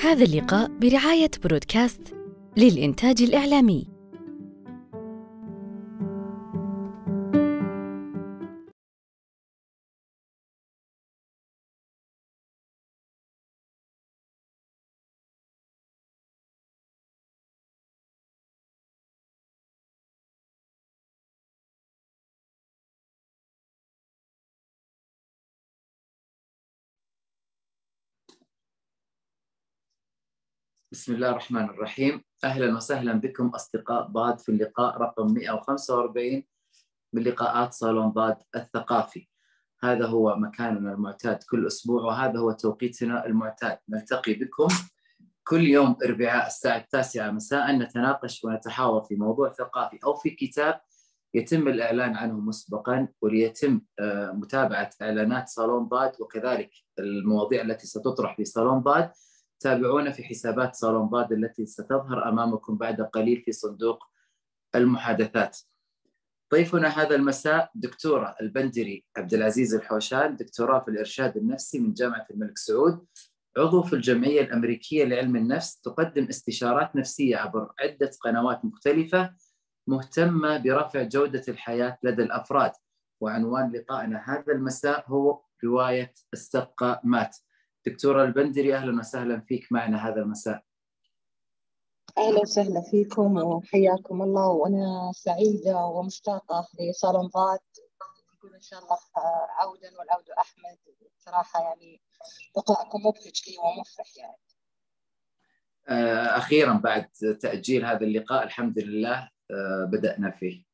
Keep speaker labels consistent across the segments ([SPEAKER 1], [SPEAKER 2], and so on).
[SPEAKER 1] هذا اللقاء برعاية برودكاست للإنتاج الإعلامي.
[SPEAKER 2] بسم الله الرحمن الرحيم. أهلا وسهلا بكم أصدقاء ضاد في اللقاء رقم 145 من لقاءات صالون ضاد الثقافي. هذا هو مكاننا المعتاد كل أسبوع وهذا هو توقيتنا المعتاد. نلتقي بكم كل يوم أربعاء الساعة التاسعة مساء نتناقش ونتحاور في موضوع ثقافي أو في كتاب يتم الإعلان عنه مسبقا وليتم متابعة إعلانات صالون ضاد وكذلك المواضيع التي ستطرح في صالون ضاد تابعونا في حسابات صالون ضاد التي ستظهر أمامكم بعد قليل في صندوق المحادثات. ضيفنا هذا المساء دكتورة البندري عبد العزيز الحوشان دكتوراه في الإرشاد النفسي من جامعة الملك سعود عضو في الجمعية الأمريكية لعلم النفس تقدم استشارات نفسية عبر عدة قنوات مختلفة مهتمة برفع جودة الحياة لدى الأفراد وعنوان لقائنا هذا المساء هو رواية السقه مات دكتورة البندري أهلا وسهلا فيك معنا هذا المساء.
[SPEAKER 3] أهلا وسهلا فيكم وحياكم الله. وأنا سعيدة ومشتاقة لصالون ضاد. نقول إن شاء الله عودا والعود أحمد. صراحة يعني لقاءكم مبهج لي ومفرح يعني.
[SPEAKER 2] أخيرا بعد تأجيل هذا اللقاء الحمد لله بدأنا فيه.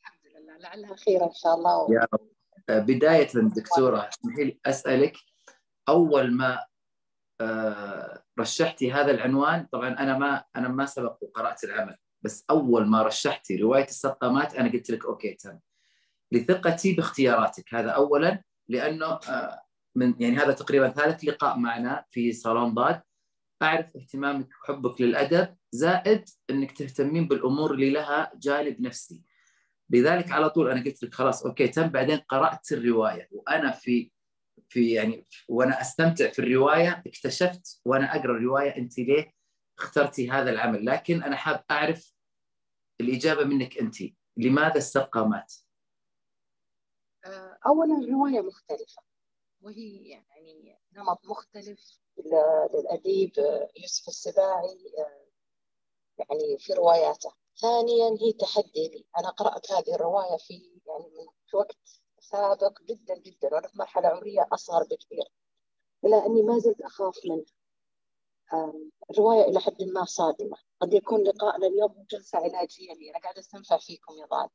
[SPEAKER 3] الحمد لله. لعلها خير إن شاء الله.
[SPEAKER 2] يا رب. بداية دكتورة اسمحي لي أسألك أول ما رشحتي هذا العنوان طبعا أنا ما أنا ما سبق وقرأت العمل بس أول ما رشحتي رواية السقامات أنا قلت لك أوكي تم لثقتي باختياراتك هذا أولا لأنه من يعني هذا تقريبا ثالث لقاء معنا في صالون ضاد أعرف اهتمامك وحبك للأدب زائد أنك تهتمين بالأمور اللي لها جانب نفسي. لذلك على طول أنا قلت لك خلاص أوكي تم بعدين قرأت الرواية. وأنا في في يعني وأنا أستمتع في الرواية اكتشفت وأنا أقرأ الرواية أنت ليه اخترتي هذا العمل. لكن أنا حاب أعرف الإجابة منك أنت. لماذا السقه مات؟
[SPEAKER 3] اولا الرواية مختلفة. وهي يعني نمط مختلف. للأديب يوسف السباعي يعني في رواياته. ثانيا هي تحدي لي. أنا قرأت هذه الرواية في يعني من في وقت سابق جدا جدا وأنا في مرحلة عمرية أصغر بكثير إلا أني ما زلت أخاف منها. الرواية إلى حد ما صادمة. قد يكون لقائنا اليوم جلسة علاجية لي. أنا قاعدة أستنفع فيكم يا ضال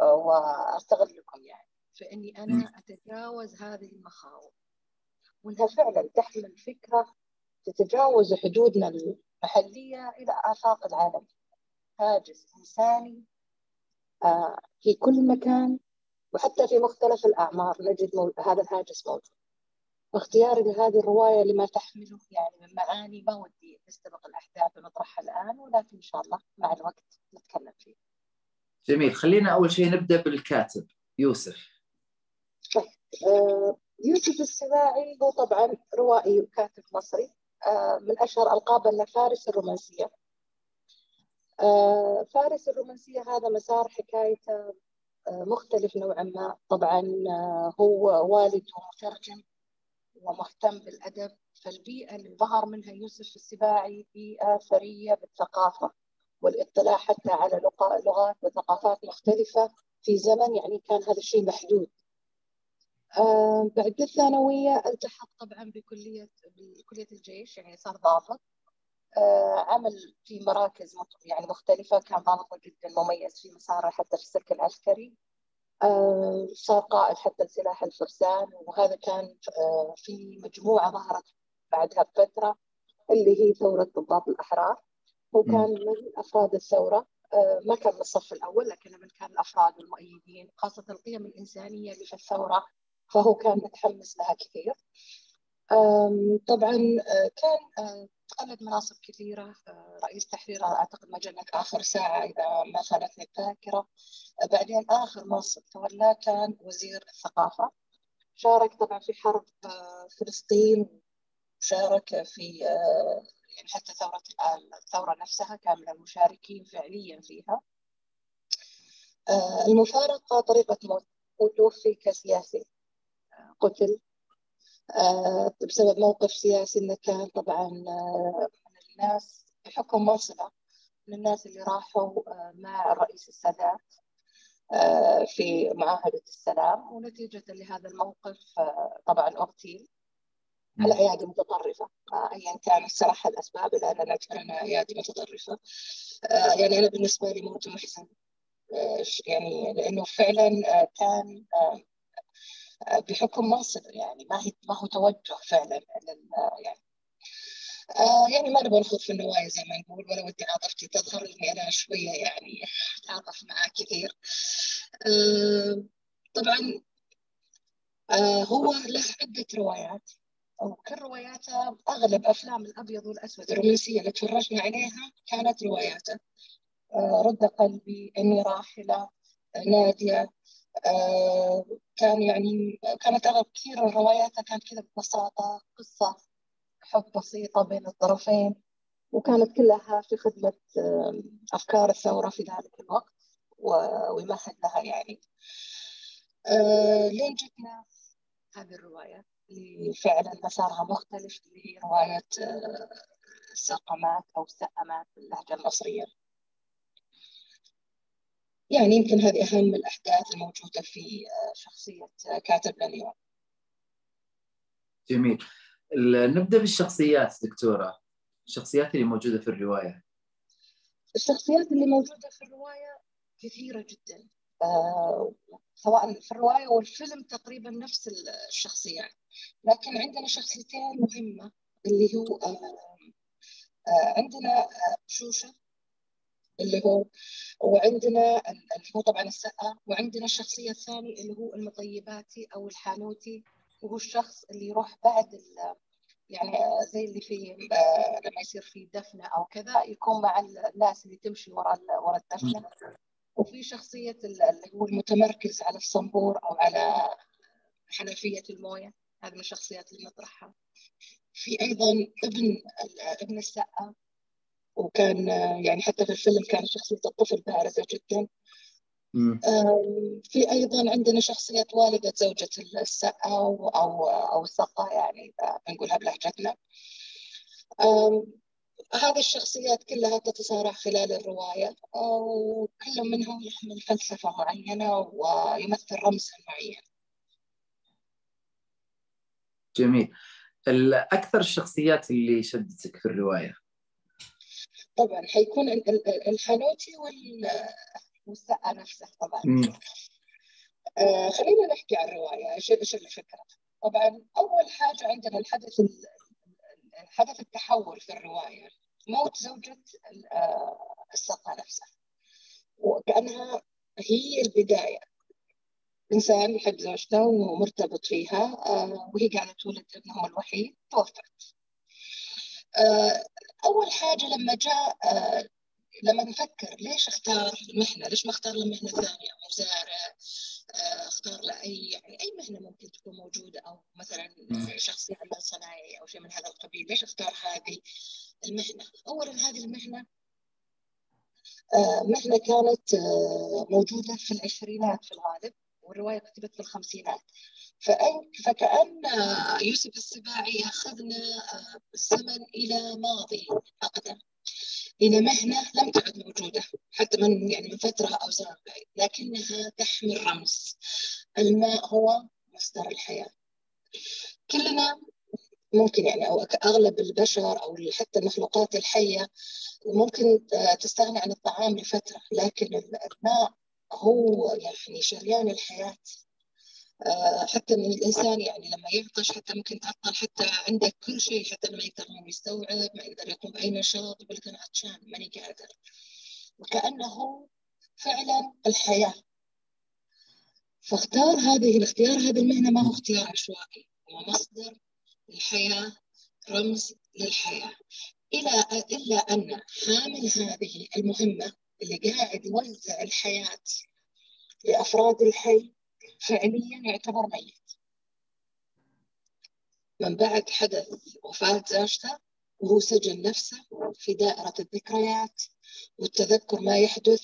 [SPEAKER 3] وأستغلكم يعني. فإني أنا أتجاوز هذه المخاوف. وأنها فعلا تحمل فكرة تتجاوز حدودنا المحلية إلى آفاق العالم. هاجس إنساني آه في كل مكان وحتى في مختلف الأعمار نجد. هذا الهاجس موجود. واختياري لهذه الرواية لما تحمله يعني من معاني ما ودي نستبق الأحداث ونطرحها الآن ولكن إن شاء الله مع الوقت نتكلم فيه
[SPEAKER 2] جميل. خلينا أول شيء نبدأ بالكاتب يوسف.
[SPEAKER 3] طيب آه يوسف السباعي هو طبعا روائي وكاتب مصري آه من أشهر ألقاب أنه فارس الرومانسية. فارس الرومانسية هذا مسار حكايته آه مختلف نوعا ما. طبعا آه هو والده مترجم ومهتم بالأدب فالبيئة اللي ظهر منها يوسف السباعي بيئة ثرية بالثقافة والاطلاع حتى على لغات وثقافات مختلفة في زمن يعني كان هذا الشيء محدود. بعد الثانوية التحق طبعا بكلية بكلية الجيش يعني صار ضابط. عمل في مراكز يعني مختلفة كان ضابط جدا مميز في مساره حتى في السلك العسكري. صار قائد حتى لسلاح الفرسان وهذا كان في مجموعة ظهرت بعدها بفترة اللي هي ثورة ضباط الأحرار. هو كان من أفراد الثورة. ما كان من الصف الأول لكن من كان الأفراد والمؤيدين خاصة القيم الإنسانية اللي في الثورة فهو كان متحمس لها كثير. طبعا كان تقلد مناصب كثيرة رئيس تحرير أعتقد مجلة آخر ساعة إذا ما خانتني الذاكرة. بعدين آخر منصب تولاه كان وزير الثقافة. شارك طبعا في حرب فلسطين. شارك في يعني حتى ثورة الثورة نفسها كان من المشاركين فعليا فيها. المفارقة طريقة موت وتوفي كسياسي قتل. بسبب موقف سياسي إنه كان طبعا من الناس بحكم منصبه من الناس اللي راحوا مع الرئيس السادات في معاهدة السلام. ونتيجة لهذا الموقف طبعا أغتيل. على ايادي متطرفة. ايا كان الصراحة الأسباب الا اننا نعتبرها أيادي متطرفة. يعني أنا بالنسبة لي موضوع محزن يعني لأنه فعلا كان بحكم منصب يعني ما هي ما هو توجه فعلا يعني آه يعني ما نبغى نخوض في النوايا زي ما نقول ولا ودي عاطفتي تظهر اني أنا شوية يعني أتعاطف معاه كثير. آه طبعا آه هو له عدة روايات وكل رواياته أغلب أفلام الأبيض والأسود الرومانسية اللي تفرجنا عليها كانت رواياته. رد قلبي إني راحلة نادية كان يعني كانت أغلب كثير من رواياته كانت كذا ببساطة قصة حب بسيطة بين الطرفين وكانت كلها في خدمة آه أفكار الثورة في ذلك الوقت ويمهد لها يعني. آه لين جتنا هذه الرواية اللي فعلا مسارها مختلف اللي هي روايه السقمات أو السقمات باللهجه المصرية. يعني يمكن هذه أهم الأحداث الموجودة في شخصية كاتب لليوم
[SPEAKER 2] جميل. نبدأ بالشخصيات دكتورة. الشخصيات اللي موجودة في الرواية.
[SPEAKER 3] الشخصيات اللي موجودة في الرواية كثيرة جدا آه، سواء في الرواية والفيلم تقريبا نفس الشخصيات. لكن عندنا شخصيتين مهمة اللي هو آه، آه، عندنا شوشة. اللي هو وعندنا اللي هو طبعا السقا وعندنا الشخصية الثانية اللي هو المطيباتي أو الحانوتي وهو الشخص اللي يروح بعد يعني زي اللي في لما يصير في دفنة أو كذا يكون مع الناس اللي تمشي ورا ورا الدفنة. وفي شخصية اللي هو المتمركز على الصنبور أو على حنفية الموية. هذه من الشخصيات اللي نطرحها. في أيضا ابن ابن السقا. وكان يعني حتى في الفيلم كان شخصية الطفل بارزة جدا. في أيضا عندنا شخصية والدة زوجة السقا أو أو أو السقا يعني بنقولها بلهجتنا. هذه الشخصيات كلها تتصارع خلال الرواية وكل منهم يحمل فلسفة معينة ويمثل رمزا معين.
[SPEAKER 2] جميل. الأكثر الشخصيات اللي شدتك في الرواية؟
[SPEAKER 3] طبعا حيكون الحانوتي والسقا نفسه طبعا. آه خلينا نحكي عن الرواية. إيش الفكرة؟ طبعا أول حاجة عندنا الحدث الحدث التحول في الرواية. موت زوجة السقا نفسها. وكأنها هي البداية. إنسان يحب زوجته ومرتبط فيها آه وهي قاعدة تولد ابنهم الوحيد توفت. آه أول حاجة لما جاء آه لما نفكر ليش أختار المهنة؟ ليش ما أختار له مهنه ثانية؟ مزارع آه أختار له أي يعني أي مهنة ممكن تكون موجودة أو مثلا شخص يعمل صنايعي أو شيء من هذا القبيل، ليش أختار هذه المهنة؟ اولا هذه المهنة آه مهنة كانت موجودة في العشرينات في الغالب والرواية كتبت في الخمسينات فكأن يوسف السباعي ياخذنا بالزمن إلى ماضي أقدم إلى مهنة لم تعد موجودة حتى من يعني من فترة أو زمن بعيد لكنها تحمل رمز الماء هو مصدر الحياة. كلنا ممكن يعني أو أغلب البشر أو حتى المخلوقات الحية ممكن تستغني عن الطعام لفترة لكن الماء هو يعني شريان الحياة. حتى من الإنسان يعني لما يعطش حتى ممكن تعطل حتى عندك كل شيء حتى ما يقدر يستوعب ما يقدر يقوم بأي نشاط يقول لك أنا عطشان ماني قادر. وكأنه فعلا الحياة. فاختار هذه الاختيار هذه المهنة ما هو اختيار عشوائي هو مصدر الحياة رمز للحياة. إلى إلا أن حامل هذه المهمة اللي قاعد يوزع الحياة لأفراد الحي فعليا يعتبر ميت. من بعد حدث وفاة زوجته وهو سجن نفسه في دائرة الذكريات والتذكر ما يحدث.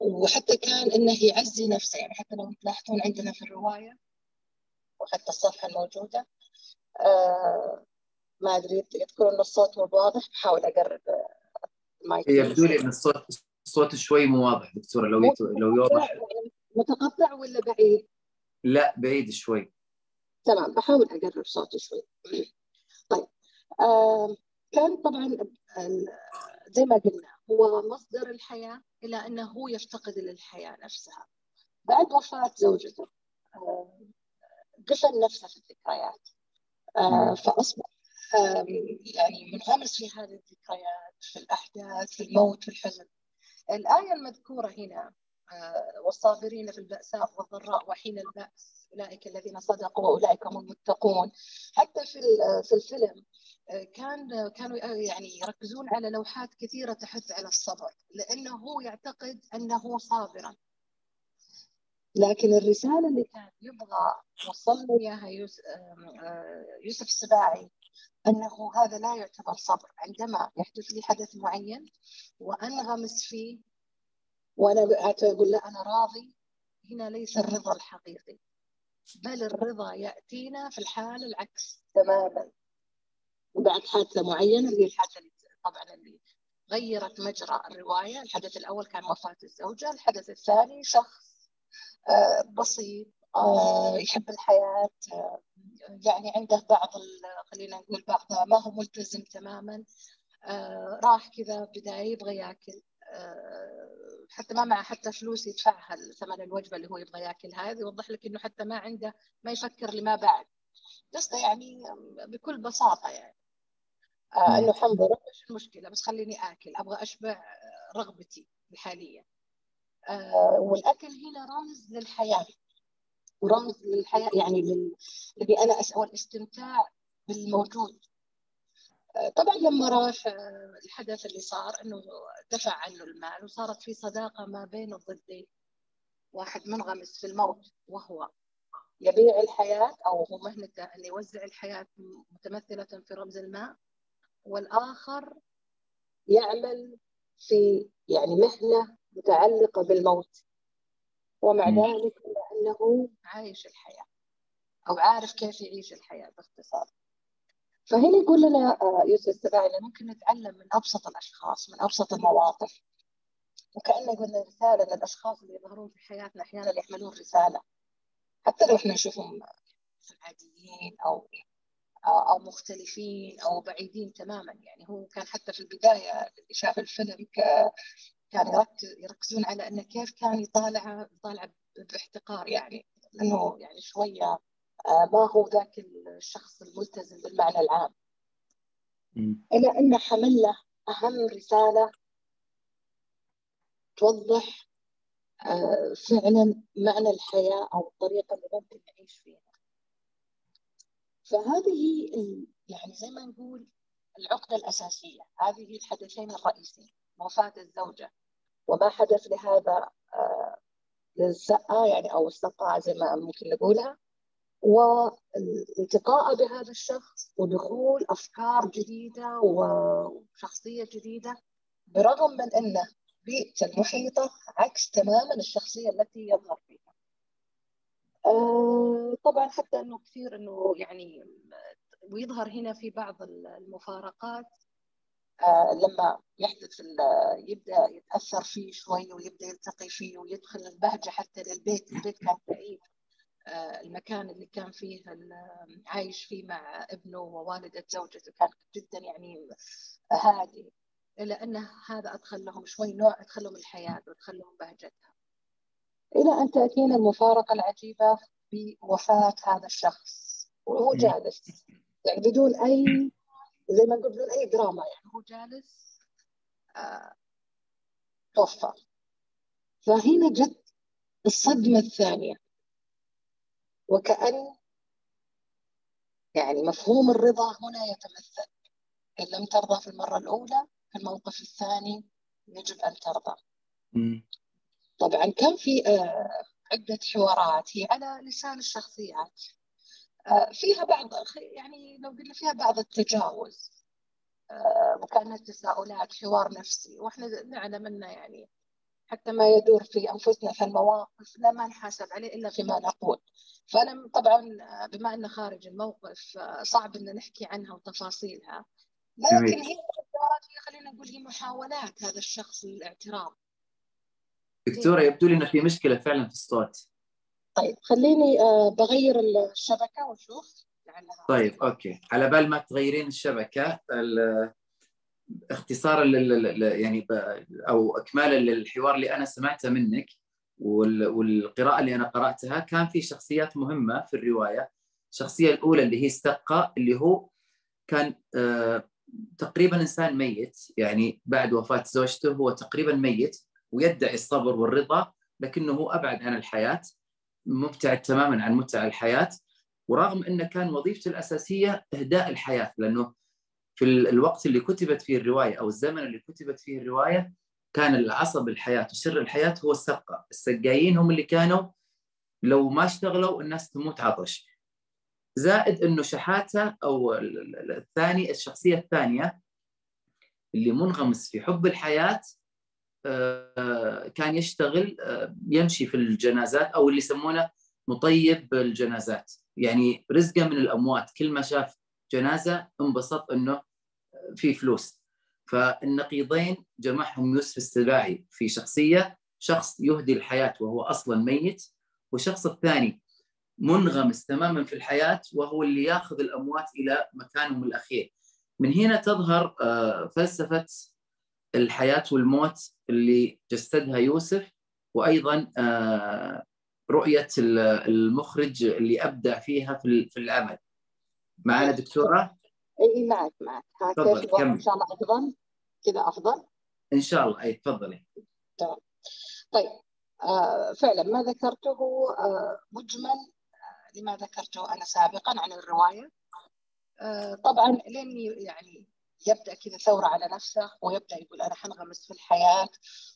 [SPEAKER 3] وحتى كان إنه يعزي نفسه يعني حتى لو تلاحظون عندنا في الرواية وحتى الصفحة الموجودة آه ما أدري يذكرون إن الصوت مو واضح؟ بحاول أقرب
[SPEAKER 2] المايك. يبدو لي إن الصوت الصوت شوي مو واضح دكتورة لو يتو... لو يوضح.
[SPEAKER 3] متقطع ولا بعيد؟
[SPEAKER 2] لا بعيد شوي.
[SPEAKER 3] تمام بحاول أقرب صوتي شوي. طيب آه كان طبعا زي ما قلنا هو مصدر الحياة إلى أنه هو يفتقد للحياة نفسها. بعد وفاة زوجته آه قفل نفسه في الذكريات. آه فأصبح آه يعني منغمس في هذه الذكريات في الأحداث في الموت في الحزن. الآية المذكورة هنا والصابرين في البأساء والضراء وحين البأس أولئك الذين صدقوا وأولئك هم المتقون. حتى في في الفيلم كان كانوا يعني يركزون على لوحات كثيرة تحث على الصبر لأنه هو يعتقد أنه صابرا. لكن الرسالة اللي كان يبغى يوصل له إياها يوسف السباعي أنه هذا لا يعتبر صبر عندما يحدث لي حدث معين وأنغمس فيه وأنا أقول لا أنا راضي. هنا ليس الرضا الحقيقي بل الرضا يأتينا في الحاله العكس تماما. بعد حادثة معينة اللي الحادثة اللي طبعا اللي غيرت مجرى الرواية. الحدث الأول كان وفاة الزوجة الحدث الثاني شخص بسيط يحب الحياة يعني عنده بعض خلينا نقول بعض ما هو ملتزم تماما راح كذا بداية يبغى ياكل حتى ما معه حتى فلوس يدفعها ثمن الوجبة اللي هو يبغى ياكلها هذا يوضح لك إنه حتى ما عنده ما يفكر لما بعد. قصده يعني بكل بساطة يعني. آه إنه حمد إيش المشكلة بس خليني آكل أبغى أشبع رغبتي الحاليه آه والأكل هنا رمز للحياة. ورمز للحياة يعني لل... اللي أنا اسوى الاستمتاع بالموجود. طبعا لما راح الحدث اللي صار إنه دفع عنه المال وصارت في صداقة ما بين الضدين واحد منغمس في الموت وهو يبيع الحياة أو هو مهنته ان يوزع الحياة متمثلة في رمز الماء والآخر يعمل في يعني مهنة متعلقة بالموت. ومع ذلك إنه عايش الحياة أو عارف كيف يعيش الحياة باختصار. فهنا يقول لنا يوسف السباعي أنه ممكن نتعلم من أبسط الأشخاص من أبسط المواقف. وكأنه يقول لنا رسالة للأشخاص اللي يظهرون في حياتنا أحيانا يحملون رسالة. حتى لو إحنا نشوفهم عاديين أو أو مختلفين أو بعيدين تماما. يعني هو كان حتى في البداية اللي شاف الفيلم كان يركزون على أنه كيف كان يطالع يطالع باحتقار يعني. لأنه يعني شوية ما هو ذاك الشخص الملتزم بالمعنى العام. إلى أن حمل له أهم رسالة توضح فعلا معنى الحياة أو الطريقة اللي ممكن نعيش فيها. فهذه يعني زي ما نقول العقدة الأساسية. هذه الحدثين الرئيسيين. وفاة الزوجة. وما حدث لهذا للسقة يعني أو السقة زي ما ممكن نقولها. والالتقاء بهذا الشخص ودخول أفكار جديدة وشخصية جديدة برغم من انه بيئته المحيطة عكس تماما الشخصية التي يظهر فيها. آه طبعا حتى إنه كثير إنه يعني ويظهر هنا في بعض المفارقات آه لما يحدث يبدأ يتأثر فيه شوي ويبدأ يلتقي فيه ويدخل البهجة حتى للبيت، البيت كان كئيب المكان اللي كان فيه عايش فيه مع ابنه ووالدة زوجته كان جدا يعني هادي. إلا أن هذا أدخل لهم شوي نوع أدخل لهم الحياة وأدخل لهم بهجتها. إلى أن تأتينا المفارقة العجيبة بوفاة هذا الشخص. وهو جالس. يعني بدون أي زي ما نقول بدون أي دراما يعني. هو جالس آه توفى. فهنا جت الصدمة الثانية. وكأن يعني مفهوم الرضا هنا يتمثل. إن لم ترضى في المرة الأولى في الموقف الثاني يجب أن ترضى. طبعا كان في عدة حوارات. هي على لسان الشخصيات. فيها بعض يعني لو قلنا فيها بعض التجاوز. وكانها تساؤلات حوار نفسي. وإحنا نعلم إنه يعني حتى ما يدور في أنفسنا في المواقف لا ما نحاسب عليه إلا فيما نقول. فأنا طبعا بما أنه خارج الموقف صعب ان نحكي عنها وتفاصيلها. لكن هي هي خلينا نقول هي محاولات هذا الشخص للاعتراض
[SPEAKER 2] دكتورة يبدو لي إنه في مشكلة فعلا في الصوت.
[SPEAKER 3] طيب خليني آه، بغير الشبكة وأشوف
[SPEAKER 2] لعلها. طيب أوكي. على بال ما تغيرين الشبكة اختصارا يعني أو اكمالا للحوار اللي أنا سمعته منك والقراءة اللي أنا قرأتها كان في شخصيات مهمة في الرواية. الشخصية الأولى اللي هي استقى اللي هو كان آه، تقريبا إنسان ميت. يعني بعد وفاة زوجته هو تقريبا ميت ويدعي الصبر والرضا لكنه أبعد عن الحياة مبتعد تماما عن متع الحياة. ورغم إنه كان وظيفته الأساسية إهداء الحياة لأنه في الوقت اللي كتبت فيه الرواية أو الزمن اللي كتبت فيه الرواية كان العصب الحياة وسر الحياة هو السقه، السقايين هم اللي كانوا لو ما اشتغلوا الناس تموت عطش. زائد إنه شحاتة أو الثاني الشخصية الثانية اللي منغمس في حب الحياة آه، كان يشتغل آه، يمشي في الجنازات أو اللي يسمونه مطيب الجنازات يعني رزقه من الأموات. كل ما شاف جنازة انبسط إنه في فلوس. فالنقيضين جمعهم يوسف السباعي في شخصية شخص يهدي الحياة وهو أصلا ميت والشخص الثاني منغمس تماما في الحياة وهو اللي ياخذ الأموات إلى مكانهم الأخير. من هنا تظهر آه، فلسفة الحياة والموت اللي جسدها يوسف وأيضا آه، رؤية المخرج اللي أبدع فيها في العمل. معنا دكتورة؟
[SPEAKER 3] إي معك معك.
[SPEAKER 2] كمل
[SPEAKER 3] إن شاء الله أفضل. كذا أفضل؟
[SPEAKER 2] إن شاء الله إي تفضلي.
[SPEAKER 3] تمام. طيب آه فعلا ما ذكرته آه مجمل آه لما ذكرته أنا سابقا عن الرواية. آه طبعا لين يعني يبدأ كذا ثورة على نفسه ويبدأ يقول أنا حنغمس في الحياة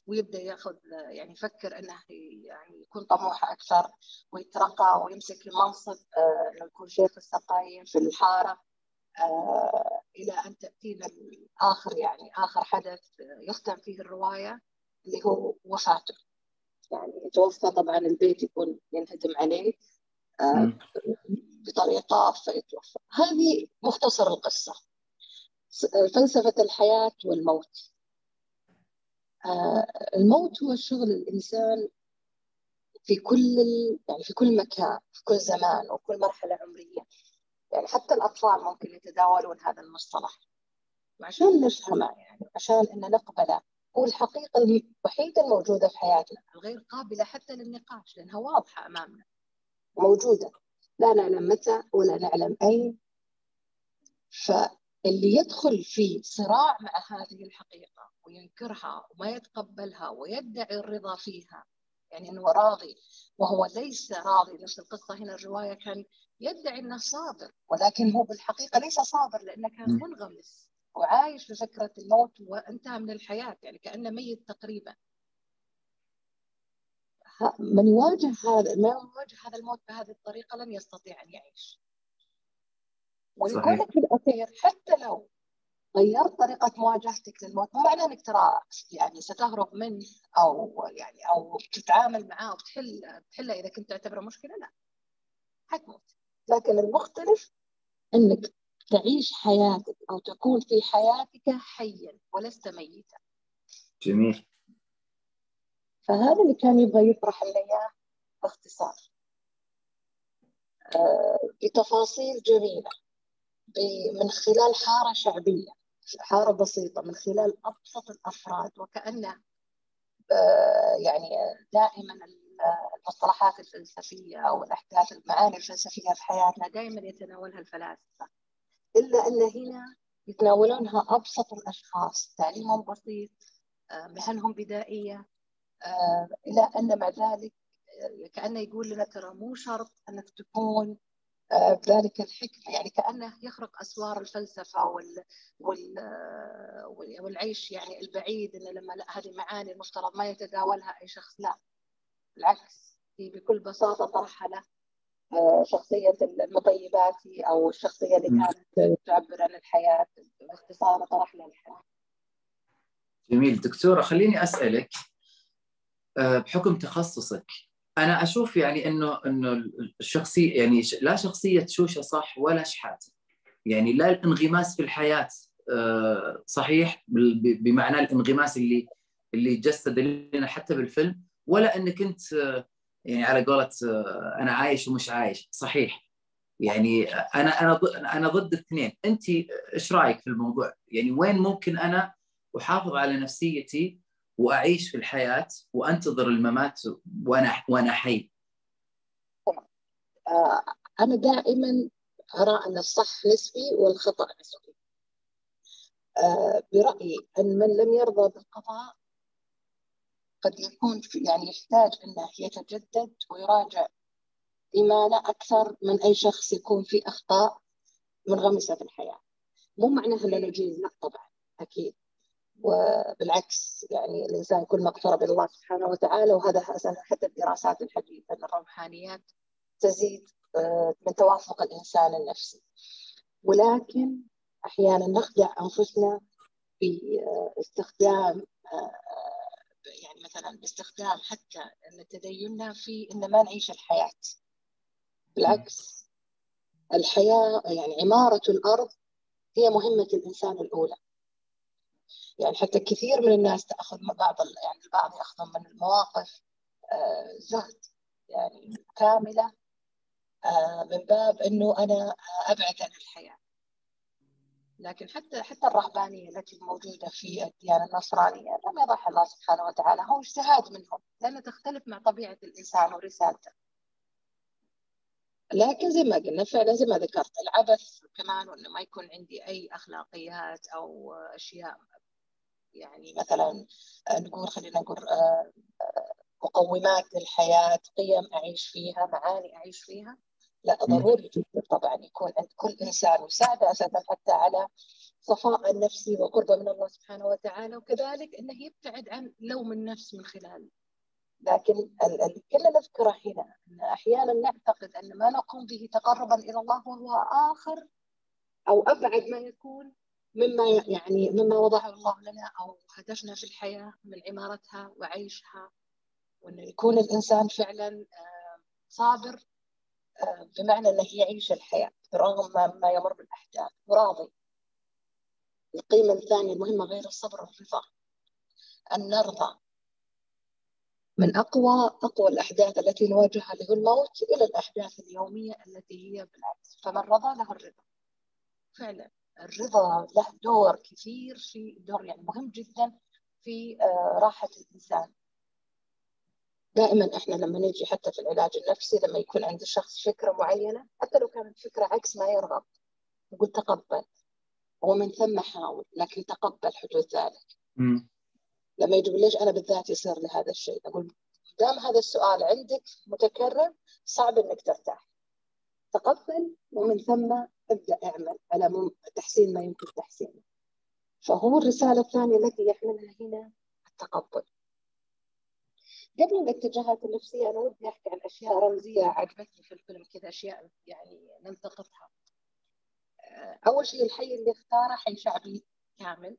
[SPEAKER 3] ويبدأ يأخذ يعني يفكر إنه يعني يكون طموح أكثر ويترقى ويمسك المنصب آه، إنه يكون شيخ السقايين في الحارة آه، إلى أن تاتينا اخر يعني آخر حدث يختم فيه الرواية اللي هو وفاته. يعني توفى طبعا البيت يكون ينهدم عليه آه، بطريقة فيتوفى. هذه مختصر القصة. فلسفة الحياة والموت. آه، الموت هو شغل الإنسان في كل يعني في كل مكان في كل زمان وكل مرحلة عمرية. يعني حتى الأطفال ممكن يتداولون هذا المصطلح. عشان نفهمه يعني عشان إن نقبله. هو الحقيقة الوحيدة الموجودة في حياتنا الغير قابلة حتى للنقاش لأنها واضحة أمامنا. موجودة. لا نعلم متى ولا نعلم أين. ف اللي يدخل في صراع مع هذه الحقيقة وينكرها وما يتقبلها ويدعي الرضا فيها. يعني أنه راضي وهو ليس راضي. نفس القصة هنا الرواية كان يدعي أنه صابر ولكن هو بالحقيقة ليس صابر لأنه كان منغمس وعايش بفكرة الموت وانتهى من الحياة يعني كأنه ميت تقريبا. من يواجه هذا ما يواجه هذا الموت بهذه الطريقة لن يستطيع أن يعيش. ويقول لك في الاخير حتى لو غيرت طريقة مواجهتك للموت مو معناه إنك ترى يعني ستهرب منه أو يعني أو تتعامل معاه وتحل تحله إذا كنت تعتبره مشكلة لا حتموت لكن المختلف إنك تعيش حياتك أو تكون في حياتك حيا ولست ميتا.
[SPEAKER 2] جميل.
[SPEAKER 3] فهذا اللي كان يبغى يطرح لنا إياه باختصار. آه بتفاصيل جميلة من خلال حارة شعبية حارة بسيطة من خلال أبسط الأفراد. وكأنه آه، يعني دائما المصطلحات الفلسفية أو الأحداث المعاني الفلسفية في حياتنا دائما يتناولها الفلاسفة. إلا أن هنا يتناولونها أبسط الأشخاص. تعليمهم بسيط آه، مهنهم بدائية آه، إلى أن مع ذلك كأنه يقول لنا ترى مو شرط أنك تكون بذلك الحكمة يعني كأنه يخرق أسوار الفلسفة وال... وال... والعيش يعني البعيد إنه لما لا هذه معاني المفترض ما يتداولها أي شخص لا. بالعكس هي بكل بساطة طرحها له آه، شخصية المطيباتي أو الشخصية اللي كانت تعبر عن الحياة باختصار طرح لها الحياة.
[SPEAKER 2] جميل. دكتورة خليني أسألك آه، بحكم تخصصك أنا أشوف يعني إنه إنه الشخصية يعني لا شخصية شوشة صح ولا شحاتة. يعني لا الانغماس في الحياة آه، صحيح بمعنى الانغماس اللي اللي جسد لنا حتى بالفيلم ولا إنك أنت يعني على قولة أنا عايش ومش عايش صحيح. يعني أنا أنا أنا ضد الاثنين. انت إيش رأيك في الموضوع؟ يعني وين ممكن أنا أحافظ على نفسيتي وأعيش في الحياة وأنتظر الممات وأنا وأنا حي.
[SPEAKER 3] آه، أنا دائما أرى أن الصح نسبي والخطأ نسبي. آه، برأيي أن من لم يرضى بالقضاء قد يكون يعني يحتاج أنه يتجدد ويراجع إيمانه أكثر من أي شخص يكون في أخطاء منغمسة في الحياة. مو معناها انه نجيز لا طبعا أكيد. وبالعكس يعني الإنسان كل ما اقترب إلى الله سبحانه وتعالى وهذا حتى الدراسات الحديثة ان الروحانيات تزيد آه، من توافق الإنسان النفسي. ولكن أحيانا نخدع أنفسنا باستخدام آه، يعني مثلا باستخدام حتى إن تديننا في إن ما نعيش الحياة بالعكس الحياة يعني عمارة الأرض هي مهمة الإنسان الأولى يعني حتى كثير من الناس تأخذ بعض يعني البعض ياخذ من المواقف آه، زهد يعني كاملة آه، من باب إنه أنا أبعد عن الحياة لكن حتى حتى الرهبانية التي موجودة في الديانة النصرانية لم يضعها الله سبحانه وتعالى هو اجتهاد منهم لانها تختلف مع طبيعة الإنسان ورسالته. لكن زي ما قلنا فعلا زي ما ذكرت العبث كمان وإنه ما يكون عندي أي أخلاقيات أو أشياء يعني مثلا نقول خلينا نقول آه، آه، مقومات للحياه قيم أعيش فيها معاني أعيش فيها. لا ضروري جدا طبعا يكون عند كل إنسان مساعدة أساسا حتى على صفاء النفسي وقربة من الله سبحانه وتعالى. وكذلك إنه يبتعد عن لوم النفس من خلال. لكن اللي كنا نذكره هنا إن أحيانا نعتقد أن ما نقوم به تقربا إلى الله وهو آخر أو أبعد ما يكون مما يعني مما وضعه الله لنا أو هدفنا في الحياة من عمارتها وعيشها وإنه يكون الإنسان فعلا آه، صابر بمعنى أنه يعيش الحياة برغم ما يمر بالأحداث وراضي. القيمة الثانية المهمة غير الصبر والرضا أن نرضى. من أقوى أقوى الأحداث التي نواجهها اللي هو الموت إلى الأحداث اليومية التي هي بالعكس فمن رضى له الرضا. فعلا. الرضا له دور كثير في دور يعني مهم جدا في آه، راحة الإنسان. دائما إحنا لما نجي حتى في العلاج النفسي لما يكون عند الشخص فكرة معينة حتى لو كانت فكرة عكس ما يرغب نقول تقبل. ومن ثم حاول لكن تقبل حدوث ذلك. م. لما يجب ليش أنا بالذات يصير لي هذا الشيء؟ أقول دام هذا السؤال عندك متكرر صعب إنك ترتاح. تقبل ومن ثم أبدأ أعمل على تحسين ما يمكن تحسينه. فهو الرسالة الثانية التي يحملها هنا التقبل. قبل الاتجاهات النفسية أنا ودي أحكي عن أشياء رمزية عجبتني في الفيلم كذا أشياء يعني نلتقطها آه، أول شيء الحي اللي اختاره حي شعبي كامل.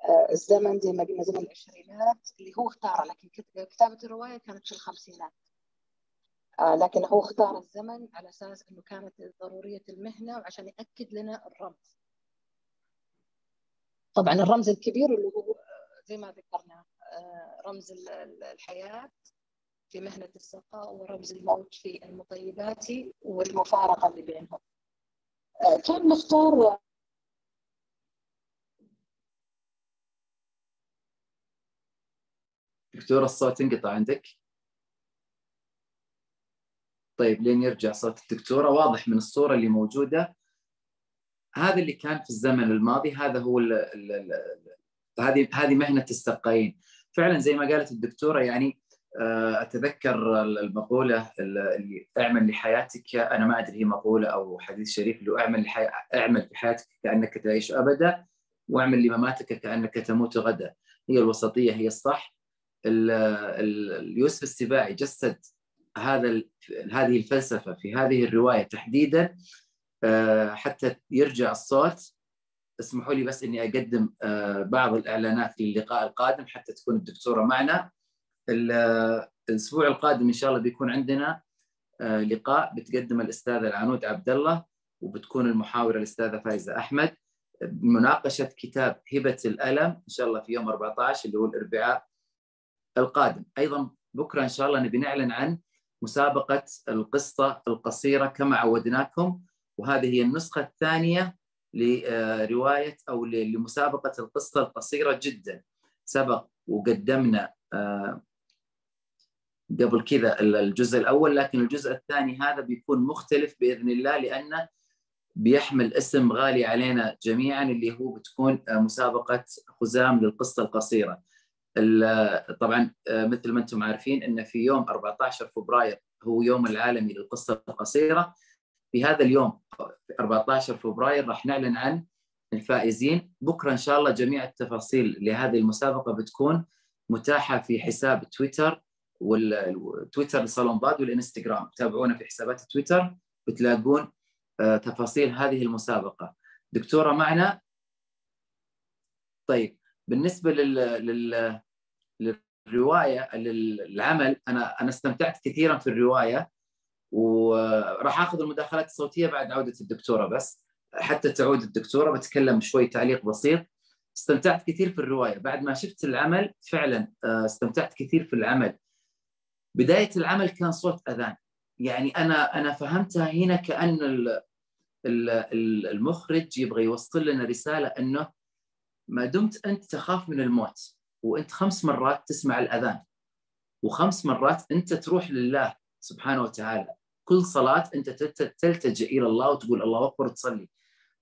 [SPEAKER 3] آه، الزمن زي ما قلنا زمن العشرينات اللي هو اختاره لكن كتابة الرواية كانت في الخمسينات. لكن هو اختار الزمن على أساس أنه كانت ضرورية المهنة وعشان يأكد لنا الرمز. طبعا الرمز الكبير اللي هو زي ما ذكرنا رمز الحياة في مهنة السقاء ورمز الموت في المطيبات والمفارقة اللي بينهم. آه، كان مختار
[SPEAKER 2] دكتور الصوت انقطع عندك. طيب لين يرجع صوت الدكتورة. واضح من الصورة اللي موجودة. هذا اللي كان في الزمن الماضي هذا هو هذه هذه مهنة السقايين فعلا زي ما قالت الدكتورة يعني آه، أتذكر المقولة اللي أعمل لحياتك أنا ما أدري هي مقولة أو حديث شريف اللي أعمل لحي... أعمل في حياتك كأنك تعيش ابدا وأعمل لمماتك كأنك تموت غدا. هي الوسطية هي الصح. اليوسف السباعي جسد هذا هذه الفلسفة في هذه الرواية تحديدا آه، حتى يرجع الصوت. اسمحوا لي بس إني أقدم آه، بعض الإعلانات للقاء القادم حتى تكون الدكتورة معنا. الأسبوع القادم إن شاء الله بيكون عندنا آه، لقاء بتقدم الاستاذه العنود عبد الله وبتكون المحاورة الأستاذة فايزة أحمد. مناقشة كتاب هبة الألم إن شاء الله في يوم 14 اللي هو الأربعاء القادم. أيضا بكرة إن شاء الله نبي نعلن عن مسابقة القصة القصيرة كما عودناكم وهذه هي النسخة الثانية لرواية أو لمسابقة القصة القصيرة جدا سبق وقدمنا آه، قبل كذا الجزء الأول لكن الجزء الثاني هذا بيكون مختلف بإذن الله لأنه بيحمل اسم غالي علينا جميعا اللي هو بتكون آه، مسابقة خزام للقصه القصيرة. طبعا آه، مثل ما أنتم عارفين إن في يوم 14 فبراير هو يوم العالمي للقصة القصيرة. في هذا اليوم 14 فبراير راح نعلن عن الفائزين. بكرة إن شاء الله جميع التفاصيل لهذه المسابقة بتكون متاحة في حساب تويتر والتويتر لصالون باد والإنستغرام. تابعونا في حسابات تويتر بتلاقون آه، تفاصيل هذه المسابقة. دكتورة معنا؟ طيب بالنسبة لل, لل... للرواية للعمل. أنا أنا استمتعت كثيرا في الرواية وراح آخذ المداخلات الصوتية بعد عودة الدكتورة بس. حتى تعود الدكتورة بتكلم شوي تعليق بسيط. استمتعت كثير في الرواية. بعد ما شفت العمل فعلا آه، استمتعت كثير في العمل. بداية العمل كان صوت أذان. يعني أنا أنا فهمتها هنا كأن المخرج يبغى يوصل لنا رسالة إنه ما دمت أنت تخاف من الموت. وانت خمس مرات تسمع الأذان وخمس مرات انت تروح لله سبحانه وتعالى. كل صلاة انت تلتجئ إلى الله وتقول الله أكبر تصلي.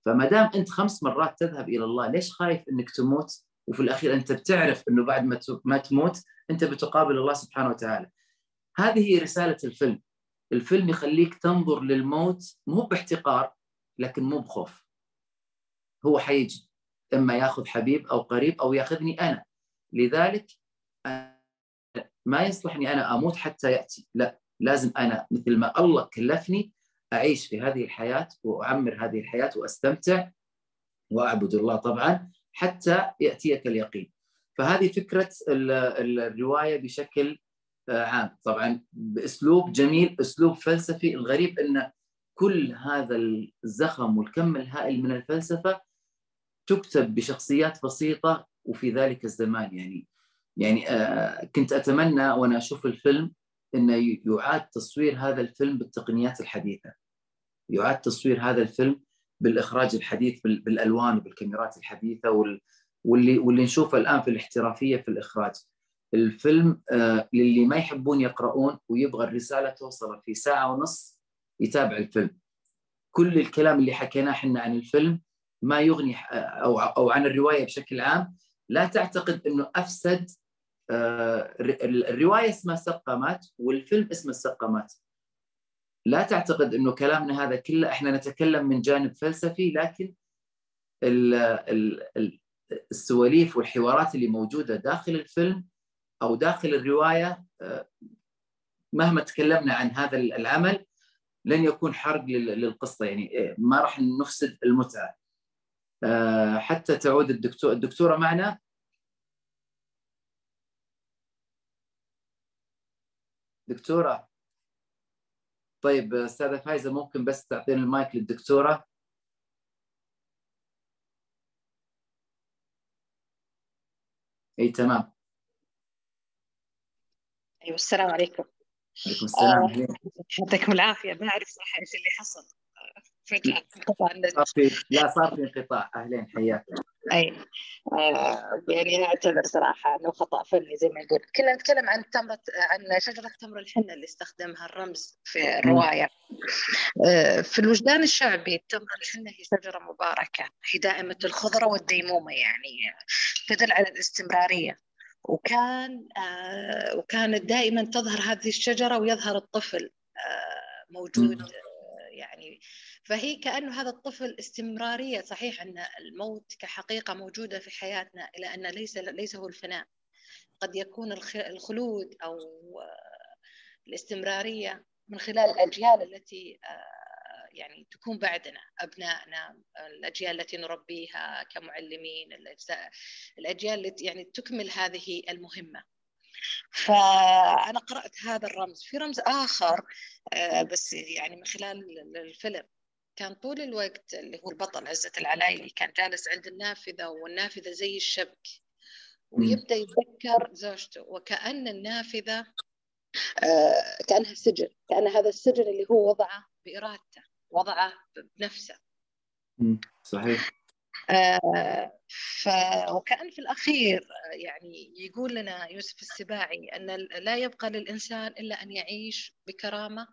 [SPEAKER 2] فما دام انت خمس مرات تذهب إلى الله ليش خايف إنك تموت؟ وفي الأخير انت بتعرف إنه بعد ما ما تموت انت بتقابل الله سبحانه وتعالى. هذه هي رسالة الفيلم. الفيلم يخليك تنظر للموت مو باحتقار لكن مو بخوف. هو حيجي إما ياخذ حبيب أو قريب أو ياخذني أنا. لذلك ما يصلح إني أنا أموت حتى يأتي. لا لازم أنا مثل ما الله كلفني أعيش في هذه الحياة وأعمر هذه الحياة وأستمتع وأعبد الله طبعا حتى يأتيك اليقين. فهذه فكرة الرواية بشكل عام. طبعا بأسلوب جميل أسلوب فلسفي. الغريب أن كل هذا الزخم والكم الهائل من الفلسفة تكتب بشخصيات بسيطة وفي ذلك الزمان. يعني يعني آه، كنت أتمنى وأنا أشوف الفيلم إنه يعاد تصوير هذا الفيلم بالتقنيات الحديثة. يعاد تصوير هذا الفيلم بالإخراج الحديث بالألوان وبالكاميرات الحديثة واللي واللي نشوفه الآن في الاحترافية في الإخراج. الفيلم آه، للي ما يحبون يقرؤون ويبغى الرسالة توصل في ساعة ونص يتابع الفيلم. كل الكلام اللي حكيناه إحنا عن الفيلم ما يغني آه، أو أو عن الرواية بشكل عام لا تعتقد إنه أفسد آه، الرواية اسمها سقامات والفيلم اسمه السقامات لا تعتقد إنه كلامنا هذا كله إحنا نتكلم من جانب فلسفي لكن السواليف والحوارات اللي موجودة داخل الفيلم أو داخل الرواية آه، مهما تكلمنا عن هذا العمل لن يكون حرق للقصة. يعني آه، ما راح نفسد المتعة. حتى تعود الدكتور الدكتورة معنا. دكتورة. طيب أستاذة فايزة ممكن بس تعطينا المايك للدكتورة؟ إي تمام.
[SPEAKER 3] أيوه السلام عليكم.
[SPEAKER 2] عليكم السلام.
[SPEAKER 3] آه، يعطيكم العافية. ما أعرف صراحة إيش اللي حصل. فجأة.
[SPEAKER 2] انقطع لا صار في انقطاع. أهلين حياك.
[SPEAKER 3] أي. آه يعني اعتذر صراحة إنه خطأ فني زي ما يقول. كنا نتكلم عن تمرة عن شجرة تمر الحنة اللي استخدمها الرمز في الرواية. آه في الوجدان الشعبي تمر الحنة هي شجرة مباركة هي دائمة الخضرة والديمومة يعني تدل على الاستمرارية. وكان آه وكانت دائما تظهر هذه الشجرة ويظهر الطفل آه موجود يعني فهي كأنه هذا الطفل استمرارية. صحيح أن الموت كحقيقة موجودة في حياتنا إلى أن ليس ليس هو الفناء. قد يكون الخلود أو الاستمرارية من خلال الأجيال التي يعني تكون بعدنا أبنائنا الأجيال التي نربيها كمعلمين الأجيال التي يعني تكمل هذه المهمة. فأنا قرأت هذا الرمز. في رمز آخر بس يعني من خلال الفيلم. كان طول الوقت اللي هو البطل عزة العلايلي كان جالس عند النافذة والنافذة زي الشبك. ويبدأ يتذكر زوجته وكأن النافذة آه كأنها سجن كأن هذا السجن اللي هو وضعه بإرادته وضعه بنفسه.
[SPEAKER 2] صحيح.
[SPEAKER 3] آه ف... وكأن في الأخير يعني يقول لنا يوسف السباعي أن لا يبقى للإنسان إلا أن يعيش بكرامة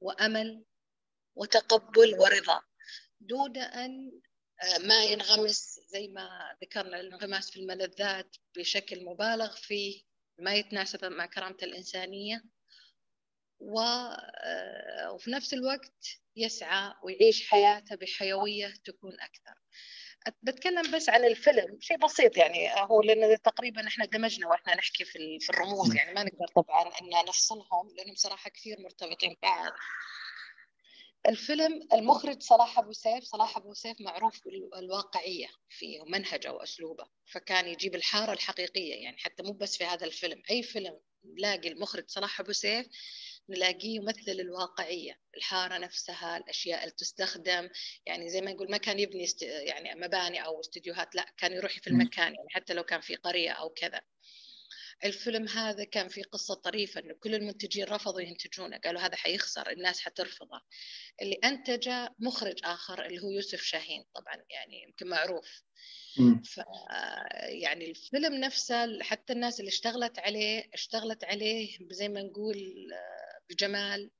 [SPEAKER 3] وأمل وتقبل ورضا. دون أن ما ينغمس زي ما ذكرنا الانغماس في الملذات بشكل مبالغ فيه ما يتناسب مع كرامة الإنسانية. وفي نفس الوقت يسعى ويعيش حياته بحيوية تكون أكثر. بتكلم بس عن الفيلم شيء بسيط يعني هو لأن تقريبا إحنا دمجنا وإحنا نحكي في في الرموز يعني ما نقدر طبعا أن نفصلهم لأنهم صراحة كثير مرتبطين ببعض. الفيلم المخرج صلاح أبو سيف صلاح أبو سيف معروف بالواقعية في منهجه وأسلوبه فكان يجيب الحارة الحقيقية يعني حتى مو بس في هذا الفيلم أي فيلم نلاقي المخرج صلاح أبو سيف نلاقيه يمثل الواقعية الحارة نفسها الأشياء اللي تستخدم يعني زي ما نقول ما كان يبني است... يعني مباني أو استديوهات لا كان يروح في المكان يعني حتى لو كان في قرية أو كذا. الفيلم هذا كان في قصة طريفة إنه كل المنتجين رفضوا ينتجونه. قالوا هذا حيخسر الناس حترفضه. اللي أنتجه مخرج آخر اللي هو يوسف شاهين طبعا يعني يمكن معروف. ف يعني الفيلم نفسه حتى الناس اللي اشتغلت عليه اشتغلت عليه زي ما نقول بجمال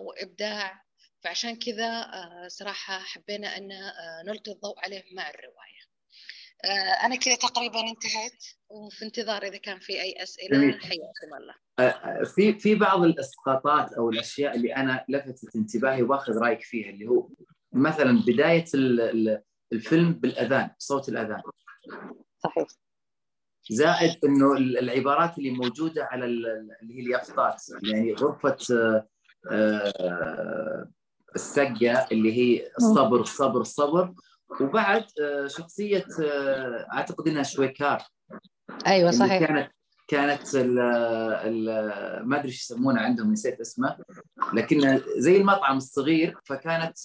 [SPEAKER 3] وإبداع. فعشان كذا صراحة حبينا أن نلقي الضوء عليه مع الرواية. أنا كذا تقريبا انتهيت وفي انتظار إذا كان في أي أسئلة حياكم الله.
[SPEAKER 2] في في بعض الاسقاطات أو الأشياء اللي أنا لفتت انتباهي وأخذ رأيك فيها اللي هو مثلا بداية الفيلم بالأذان صوت الأذان.
[SPEAKER 3] صحيح.
[SPEAKER 2] زائد إنه العبارات اللي موجودة على اللي هي اليافطات يعني غرفة السقه اللي هي الصبر الصبر الصبر وبعد شخصية أعتقد إنها شويكار.
[SPEAKER 3] أيوه صحيح.
[SPEAKER 2] كانت كانت ال ال ما أدري إيش يسمونه عندهم نسيت اسمه. لكن زي المطعم الصغير فكانت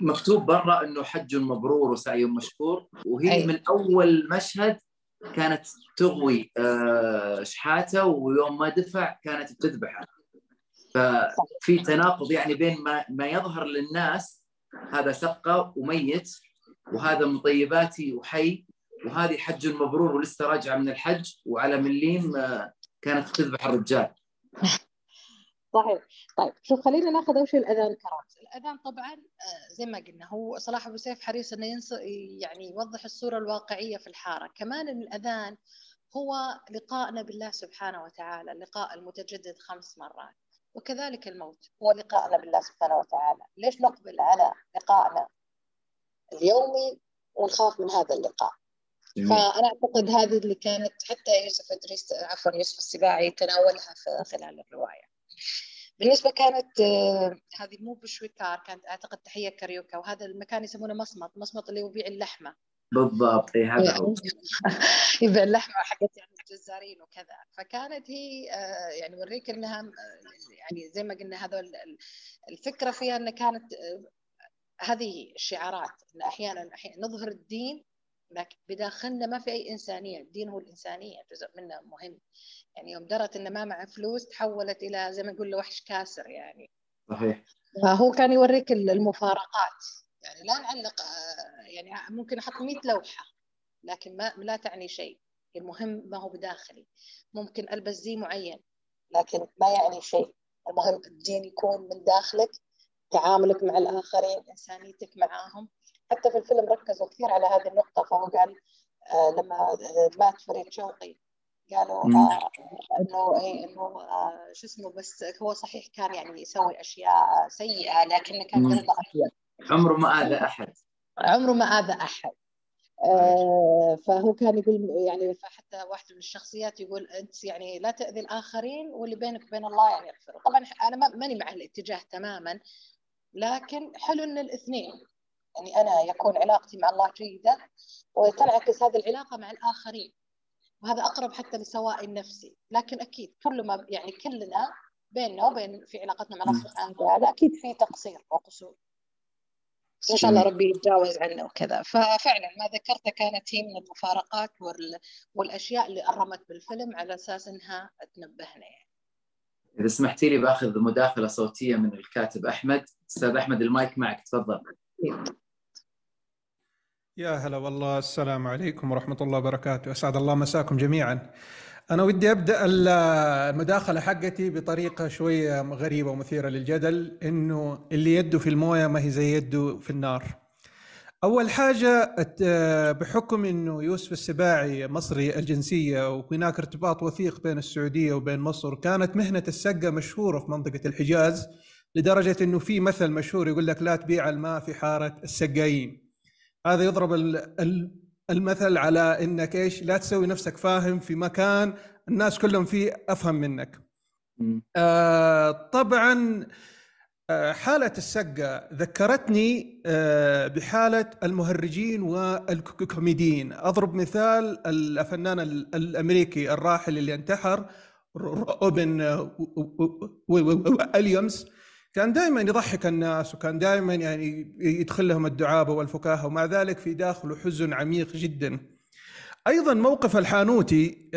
[SPEAKER 2] مكتوب برا إنه حج مبرور وسعي مشكور. وهي أي. من أول مشهد كانت تغوي شحاتة ويوم ما دفع كانت بتذبحه ففي تناقض يعني بين ما ما يظهر للناس هذا سقه وميت وهذا من طيباتي وحي وهذه حج مبرور ولسه راجعة من الحج وعلى مليم كانت تذبح الرجال.
[SPEAKER 3] صحيح. طيب شوف خلينا ناخذ أول شيء الأذان كرامز الأذان طبعا زي ما قلنا هو صلاح أبو سيف حريص إنه ينص يعني يوضح الصورة الواقعية في الحارة. كمان الأذان هو لقائنا بالله سبحانه وتعالى اللقاء المتجدد خمس مرات. وكذلك الموت. هو لقائنا بالله سبحانه وتعالى. ليش نقبل على لقائنا اليومي ونخاف من هذا اللقاء؟ جميل. فأنا أعتقد هذه اللي كانت حتى يوسف إدريس عفوا يوسف السباعي تناولها في خلال الرواية. بالنسبة كانت هذه مو بشويكار كانت أعتقد تحية كاريوكا وهذا المكان يسمونه مصمت مصمت اللي يبيع اللحمة.
[SPEAKER 2] بالضبط اي هذا هو
[SPEAKER 3] يبيع اللحمة حقت يعني الجزارين وكذا فكانت هي يعني وريك إنها يعني زي ما قلنا هذا الفكرة فيها انها كانت هذه الشعارات إن أحيانا أحيانا نظهر الدين لكن بداخلنا ما في أي إنسانية، الدين هو الإنسانية جزء منه مهم. يعني يوم درت ان ما معه فلوس تحولت إلى زي ما نقول وحش كاسر يعني.
[SPEAKER 2] صحيح.
[SPEAKER 3] فهو كان يوريك المفارقات، يعني لا نعلق يعني ممكن أحط 100 لوحة لكن ما لا تعني شيء، المهم ما هو بداخلي. ممكن ألبس زي معين لكن ما يعني شيء، المهم الدين يكون من داخلك تعاملك مع الآخرين، إنسانيتك معاهم. حتى في الفيلم ركزوا كثير على هذه النقطة فهو قال آه لما مات فريد شوقي قالوا آه إنه اي إنه آه شو اسمه بس هو صحيح كان يعني يسوي أشياء سيئة لكنه كان ابيض
[SPEAKER 2] عمره ما آذى أحد.
[SPEAKER 3] عمره ما آذى أحد. آه فهو كان يقول يعني فحتى واحد من الشخصيات يقول أنت يعني لا تأذي الآخرين واللي بينك وبين الله يعني يغفر. طبعا أنا ماني مع الاتجاه تماما لكن حلو إن الاثنين يعني أنا يكون علاقتي مع الله جيدة وتنعكس هذه العلاقة مع الآخرين وهذا أقرب حتى لسواء النفسي. لكن أكيد كل ما يعني كلنا بيننا وبين في علاقتنا مع الله سبحانه وتعالى أكيد في تقصير وقصور. إن شاء الله ربي يتجاوز عنا وكذا. ففعلا ما ذكرته كانت هي من المفارقات والأشياء اللي أرمت بالفيلم على أساس إنها تنبهنا يعني.
[SPEAKER 2] إذا سمحتي لي بأخذ مداخلة صوتية من الكاتب أحمد. أستاذ أحمد المايك معك تفضل.
[SPEAKER 4] يا هلا والله. السلام عليكم ورحمة الله وبركاته. أسعد الله مساكم جميعا. أنا ودي أبدأ المداخلة حقتي بطريقة شوية غريبة ومثيرة للجدل إنه اللي يده في الموية ما هي زي يده في النار. أول حاجة بحكم إنه يوسف السباعي مصري الجنسية وهناك ارتباط وثيق بين السعودية وبين مصر كانت مهنة السقة مشهورة في منطقة الحجاز لدرجة إنه في مثل مشهور يقول لك لا تبيع الماء في حارة السقايين. هذا يضرب المثل على انك إيش لا تسوي نفسك فاهم في مكان الناس كلهم فيه افهم منك آه طبعا آه حالة السقة ذكرتني آه بحالة المهرجين والكوميديين أضرب مثال الفنان الأمريكي الراحل اللي انتحر روبن ويليامز كان دائما يضحك الناس وكان دائما يعني يدخل لهم الدعابة والفكاهة ومع ذلك في داخله حزن عميق جدا. أيضا موقف الحانوتي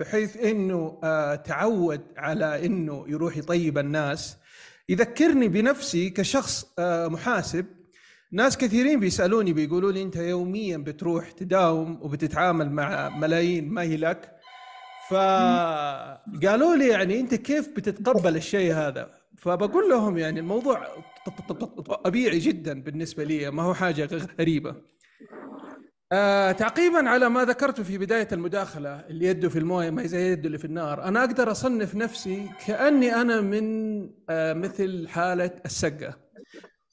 [SPEAKER 4] بحيث إنه تعود على إنه يروح يطيب الناس. يذكرني بنفسي كشخص محاسب. ناس كثيرين بيسألوني بيقولوا لي أنت يوميا بتروح تداوم وبتتعامل مع ملايين ما هي لك؟ فقالوا لي يعني أنت كيف بتتقبل الشيء هذا؟ فبقول لهم يعني الموضوع طبيعي جدا بالنسبة لي ما هو حاجة غريبة. آه تعقيبا على ما ذكرته في بداية المداخلة اللي يده في الموية ما زي يده اللي في النار أنا أقدر أصنف نفسي كأني أنا من آه مثل حالة السقة.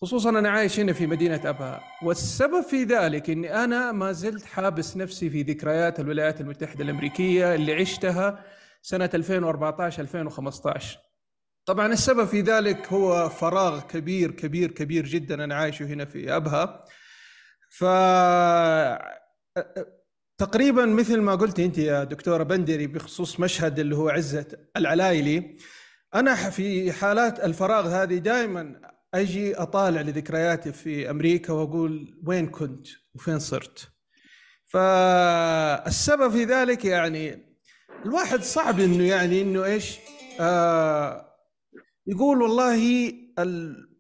[SPEAKER 4] خصوصا أنا عايش هنا في مدينة أبها. والسبب في ذلك إني أنا ما زلت حابس نفسي في ذكريات الولايات المتحدة الأمريكية اللي عشتها سنة 2014 2015 طبعا السبب في ذلك هو فراغ كبير كبير كبير جدا أنا عايشه هنا في أبها. ف تقريبا مثل ما قلت أنت يا دكتورة بندري بخصوص مشهد اللي هو عزة العلايلي أنا في حالات الفراغ هذه دائما أجي أطالع لذكرياتي في أمريكا وأقول وين كنت وفين صرت. فالسبب في ذلك يعني الواحد صعب إنه يعني إنه إيش آه يقول والله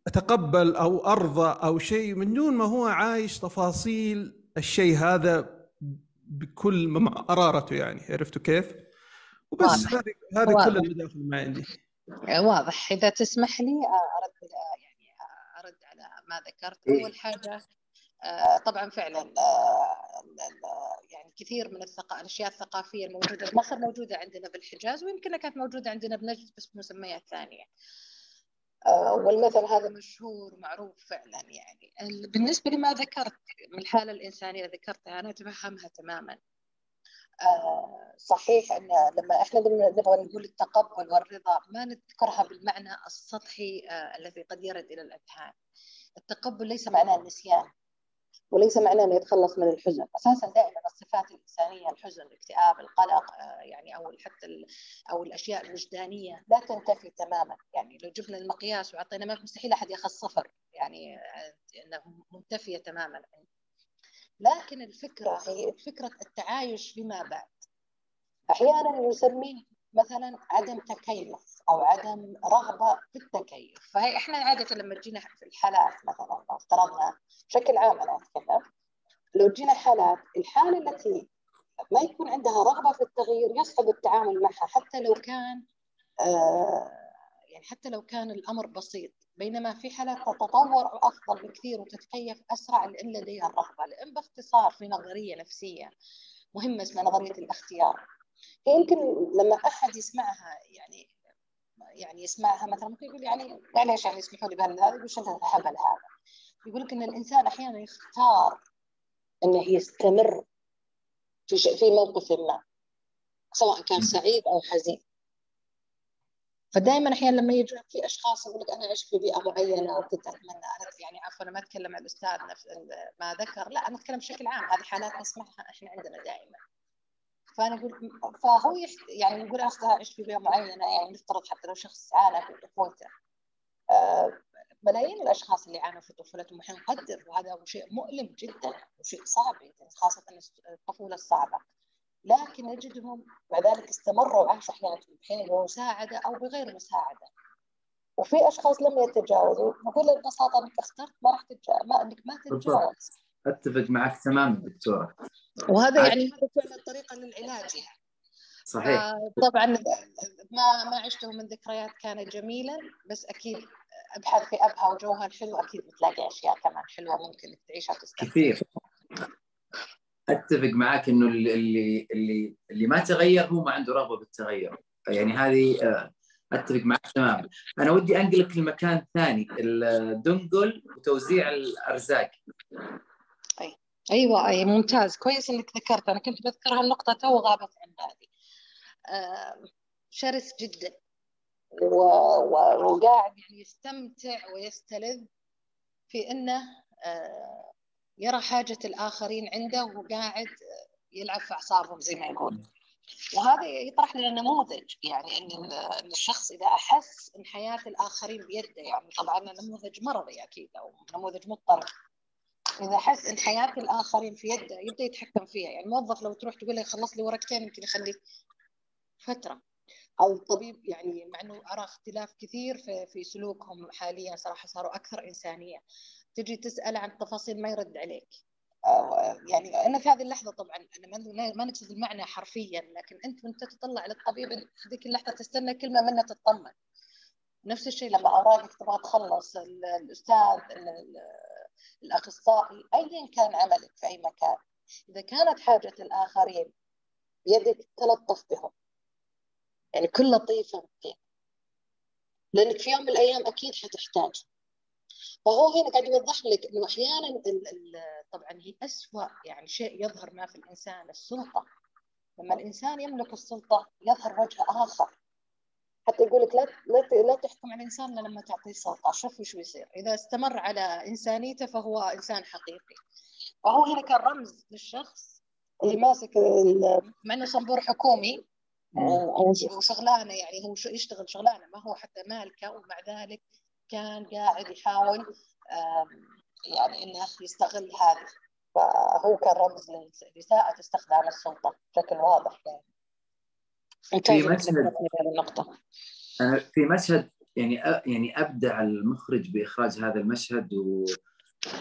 [SPEAKER 4] أتقبل أو أرضى أو شيء من دون ما هو عايش تفاصيل الشيء هذا بكل مرارته يعني. عرفتوا كيف؟ وبس هذه هذه كل المداخل ما عندي.
[SPEAKER 3] واضح. إذا تسمح لي أرد يعني أرد على ما ذكرت. أول حاجة طبعا فعلا يعني كثير من. الأشياء الثقافية الموجودة في مصر موجودة عندنا بالحجاز ويمكن كانت موجودة عندنا بنجد بس بمسميات ثانية. والمثل هذا مشهور ومعروف فعلا يعني بالنسبة لما ذكرت من الحالة الإنسانية ذكرتها أنا أتفهمها تماما. صحيح إن لما إحنا نبغى نقول التقبل والرضا ما نذكرها بالمعنى السطحي الذي قد يرد إلى الأذهان. التقبل ليس معناه النسيان وليس معناه أنه يتخلص من الحزن، أساسا دائما الصفات الإنسانية الحزن، الاكتئاب، القلق يعني أو حتى أو الأشياء الوجدانية لا تنتفي تماما، يعني لو جبنا المقياس وعطينا ماك مستحيل أحد يأخذ صفر، يعني انه منتفية تماما. لكن الفكرة هي فكرة التعايش بما بعد. أحيانا نسميه مثلا عدم تكيف أو عدم رغبة في التكيف فهي إحنا عادة لما تجينا في الحالات مثلا افترضنا بشكل عام أنا أتكلم. لو جينا حالات الحالة التي ما يكون عندها رغبة في التغيير يصعب التعامل معها حتى لو كان آه يعني حتى لو كان الأمر بسيط بينما في حالات تتطور أفضل بكثير وتتكيف أسرع لأن لديها الرغبة. لأن باختصار في نظرية نفسية مهمة اسمها نظرية الاختيار. يمكن لما أحد يسمعها يعني يعني يسمعها مثلا ممكن يقول يعني معليش يعني يسمحوا لي بهذا يقول انت الهبل هذا. يقول لك إن الإنسان أحيانا يختار إنه يستمر في في موقف ما سواء كان سعيد أو حزين. فدائما أحيانا لما يجوا في أشخاص يقول لك أنا عشت في بيئة معينة وكنت اتمنى أنا يعني عفوا أنا ما أتكلم عن الأستاذ نفس ما ذكر لا أنا أتكلم بشكل عام هذه حالات نسمعها إحنا عندنا دائما فأنا أقول فهو يعني يقول أنا عشت في بيئة معينة يعني نفترض حتى لو شخص عانى في طفولته. آه، ملايين الأشخاص اللي عانوا في طفولتهم إحنا نقدر وهذا شيء مؤلم جدا وشيء صعب جدا خاصة الطفولة الصعبة. لكن نجدهم بعد ذلك استمروا وعاشوا حياتهم بحين بمساعده أو بغير مساعدة. وفي أشخاص لم يتجاوزوا نقول ببساطة إنك اخترت ما راح تتجاوز ما إنك ما تتجاوز.
[SPEAKER 2] أتفق معك تماما دكتورة.
[SPEAKER 3] وهذا يعني هذا فعلا طريقه للعلاج يعني
[SPEAKER 2] صحيح.
[SPEAKER 3] آه طبعا ما ما عشته من ذكريات كانت جميلة بس أكيد ابحث في أبها وجوها الحلو أكيد بتلاقي أشياء كمان حلوة ممكن تعيشها وتستمتع.
[SPEAKER 2] كثير. أتفق معك إنه اللي اللي اللي ما تغير هو ما عنده رغبة بالتغير. يعني هذه آه، أتفق معك تماما. أنا ودي أنقلك لمكان ثاني الدنقل وتوزيع الأرزاق.
[SPEAKER 3] أيوه أي ممتاز. كويس إنك ذكرت. أنا كنت بذكر هالنقطة تو غابت عن بالي. آه شرس جدا. وقاعد يعني يستمتع ويستلذ في إنه آه يرى حاجة الآخرين عنده وقاعد يلعب في أعصابهم زي ما يقول. وهذا يطرح لنا نموذج يعني إن الشخص إذا أحس إن حياة الآخرين بيده يعني طبعا نموذج مرضي أكيد أو نموذج مضطرب. إذا أحس إن حياة الآخرين في يده يبدأ يتحكم فيها. يعني موظف لو تروح تقول له خلص لي ورقتين يمكن يخليك فترة. أو الطبيب يعني مع إنه أرى اختلاف كثير في في سلوكهم حاليا صراحة صاروا أكثر إنسانية. تجي تسأل عن تفاصيل ما يرد عليك. يعني أنا في هذه اللحظة طبعا أنا ما نقصد المعنى حرفيا لكن أنت وأنت تطلع للطبيب هذيك اللحظة تستنى كلمة منه تطمن. نفس الشيء لما أوراقك تبغى تخلص الأستاذ الأخصائي ايا كان عملك في أي مكان. إذا كانت حاجة الآخرين بيدك تلطف بهم. يعني كل لطيفة فيك لأنك في يوم من الأيام أكيد حتحتاج. فهو هنا قاعد يوضح لك إنه أحيانا طبعا هي اسوء يعني شيء يظهر ما في الإنسان السلطة. لما الإنسان يملك السلطة يظهر وجه آخر. حتى يقول لك لا لا لا تحكم على الإنسان لما تعطيه سلطة. شوف وش بيصير. إذا استمر على إنسانيته فهو إنسان حقيقي. وهو هنا كان رمز للشخص اللي ماسك مع انه صنبور حكومي أو شغلانة يعني هو يشتغل شغلانة ما هو حتى مالكه ومع ذلك كان قاعد يحاول يعني إنه يستغل هذه. فهو كان رمز لإساءة استخدام السلطة بشكل واضح يعني.
[SPEAKER 2] في مشهد النقطة. أنا في مشهد يعني يعني أبدع المخرج بإخراج هذا المشهد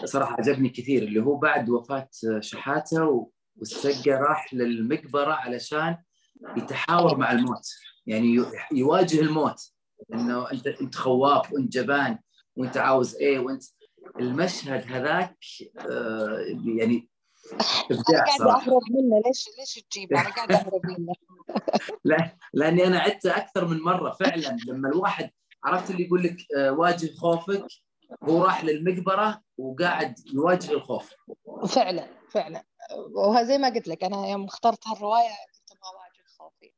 [SPEAKER 2] وصراحة عجبني كثير اللي هو بعد وفاة شحاتة والسقة راح للمقبرة علشان يتحاور مع الموت. يعني يواجه الموت. إنه أنت أنت خواف وأنت جبان وأنت عاوز إيه وأنت المشهد هذاك آه يعني
[SPEAKER 3] إبداع أنا قاعدة أهرب منه. ليش ليش تجيب؟ أنا قاعدة أهرب منه.
[SPEAKER 2] لا لأني أنا عدته أكثر من مرة فعلا. لما الواحد عرفت اللي يقول لك آه واجه خوفك هو راح للمقبرة وقاعد يواجه الخوف.
[SPEAKER 3] فعلا فعلا. وهذا زي ما قلت لك أنا يوم اخترت هالرواية كنت أبغى اواجه خوفي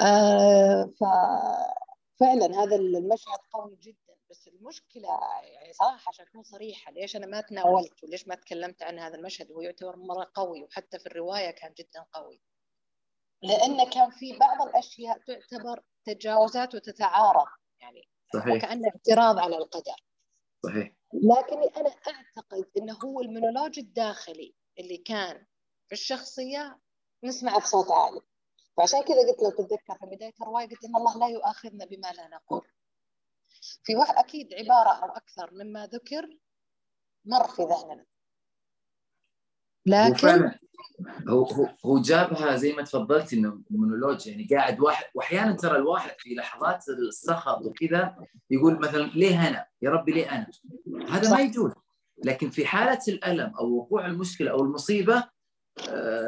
[SPEAKER 3] آه ففعلا هذا المشهد قوي جدا. بس المشكلة يعني صراحة عشان أكون صريحة ليش أنا ما تناولت وليش ما تكلمت عن هذا المشهد؟ وهو يعتبر مرة قوي وحتى في الرواية كان جدا قوي. لأن كان في بعض الأشياء تعتبر تجاوزات وتتعارض. يعني صحيح. وكأنه اعتراض على القدر.
[SPEAKER 2] صحيح.
[SPEAKER 3] لكني أنا أعتقد أنه هو المونولوج الداخلي اللي كان في الشخصية نسمعه بصوت عالي. فعشان كذا قلت لو تتذكر في بداية الرواية قلت إن الله لا يؤاخذنا بما لا نقول في واحد أكيد عبارة أو أكثر مما ذكر مر في ذهننا
[SPEAKER 2] لكن هو هو هو جابها زي ما تفضلتي إنه مونولوج يعني قاعد واحد واحيانا ترى الواحد في لحظات السخط وكذا يقول مثلا ليه أنا؟ يا ربي ليه أنا؟ هذا ما يجوز لكن في حالة الألم أو وقوع المشكلة أو المصيبة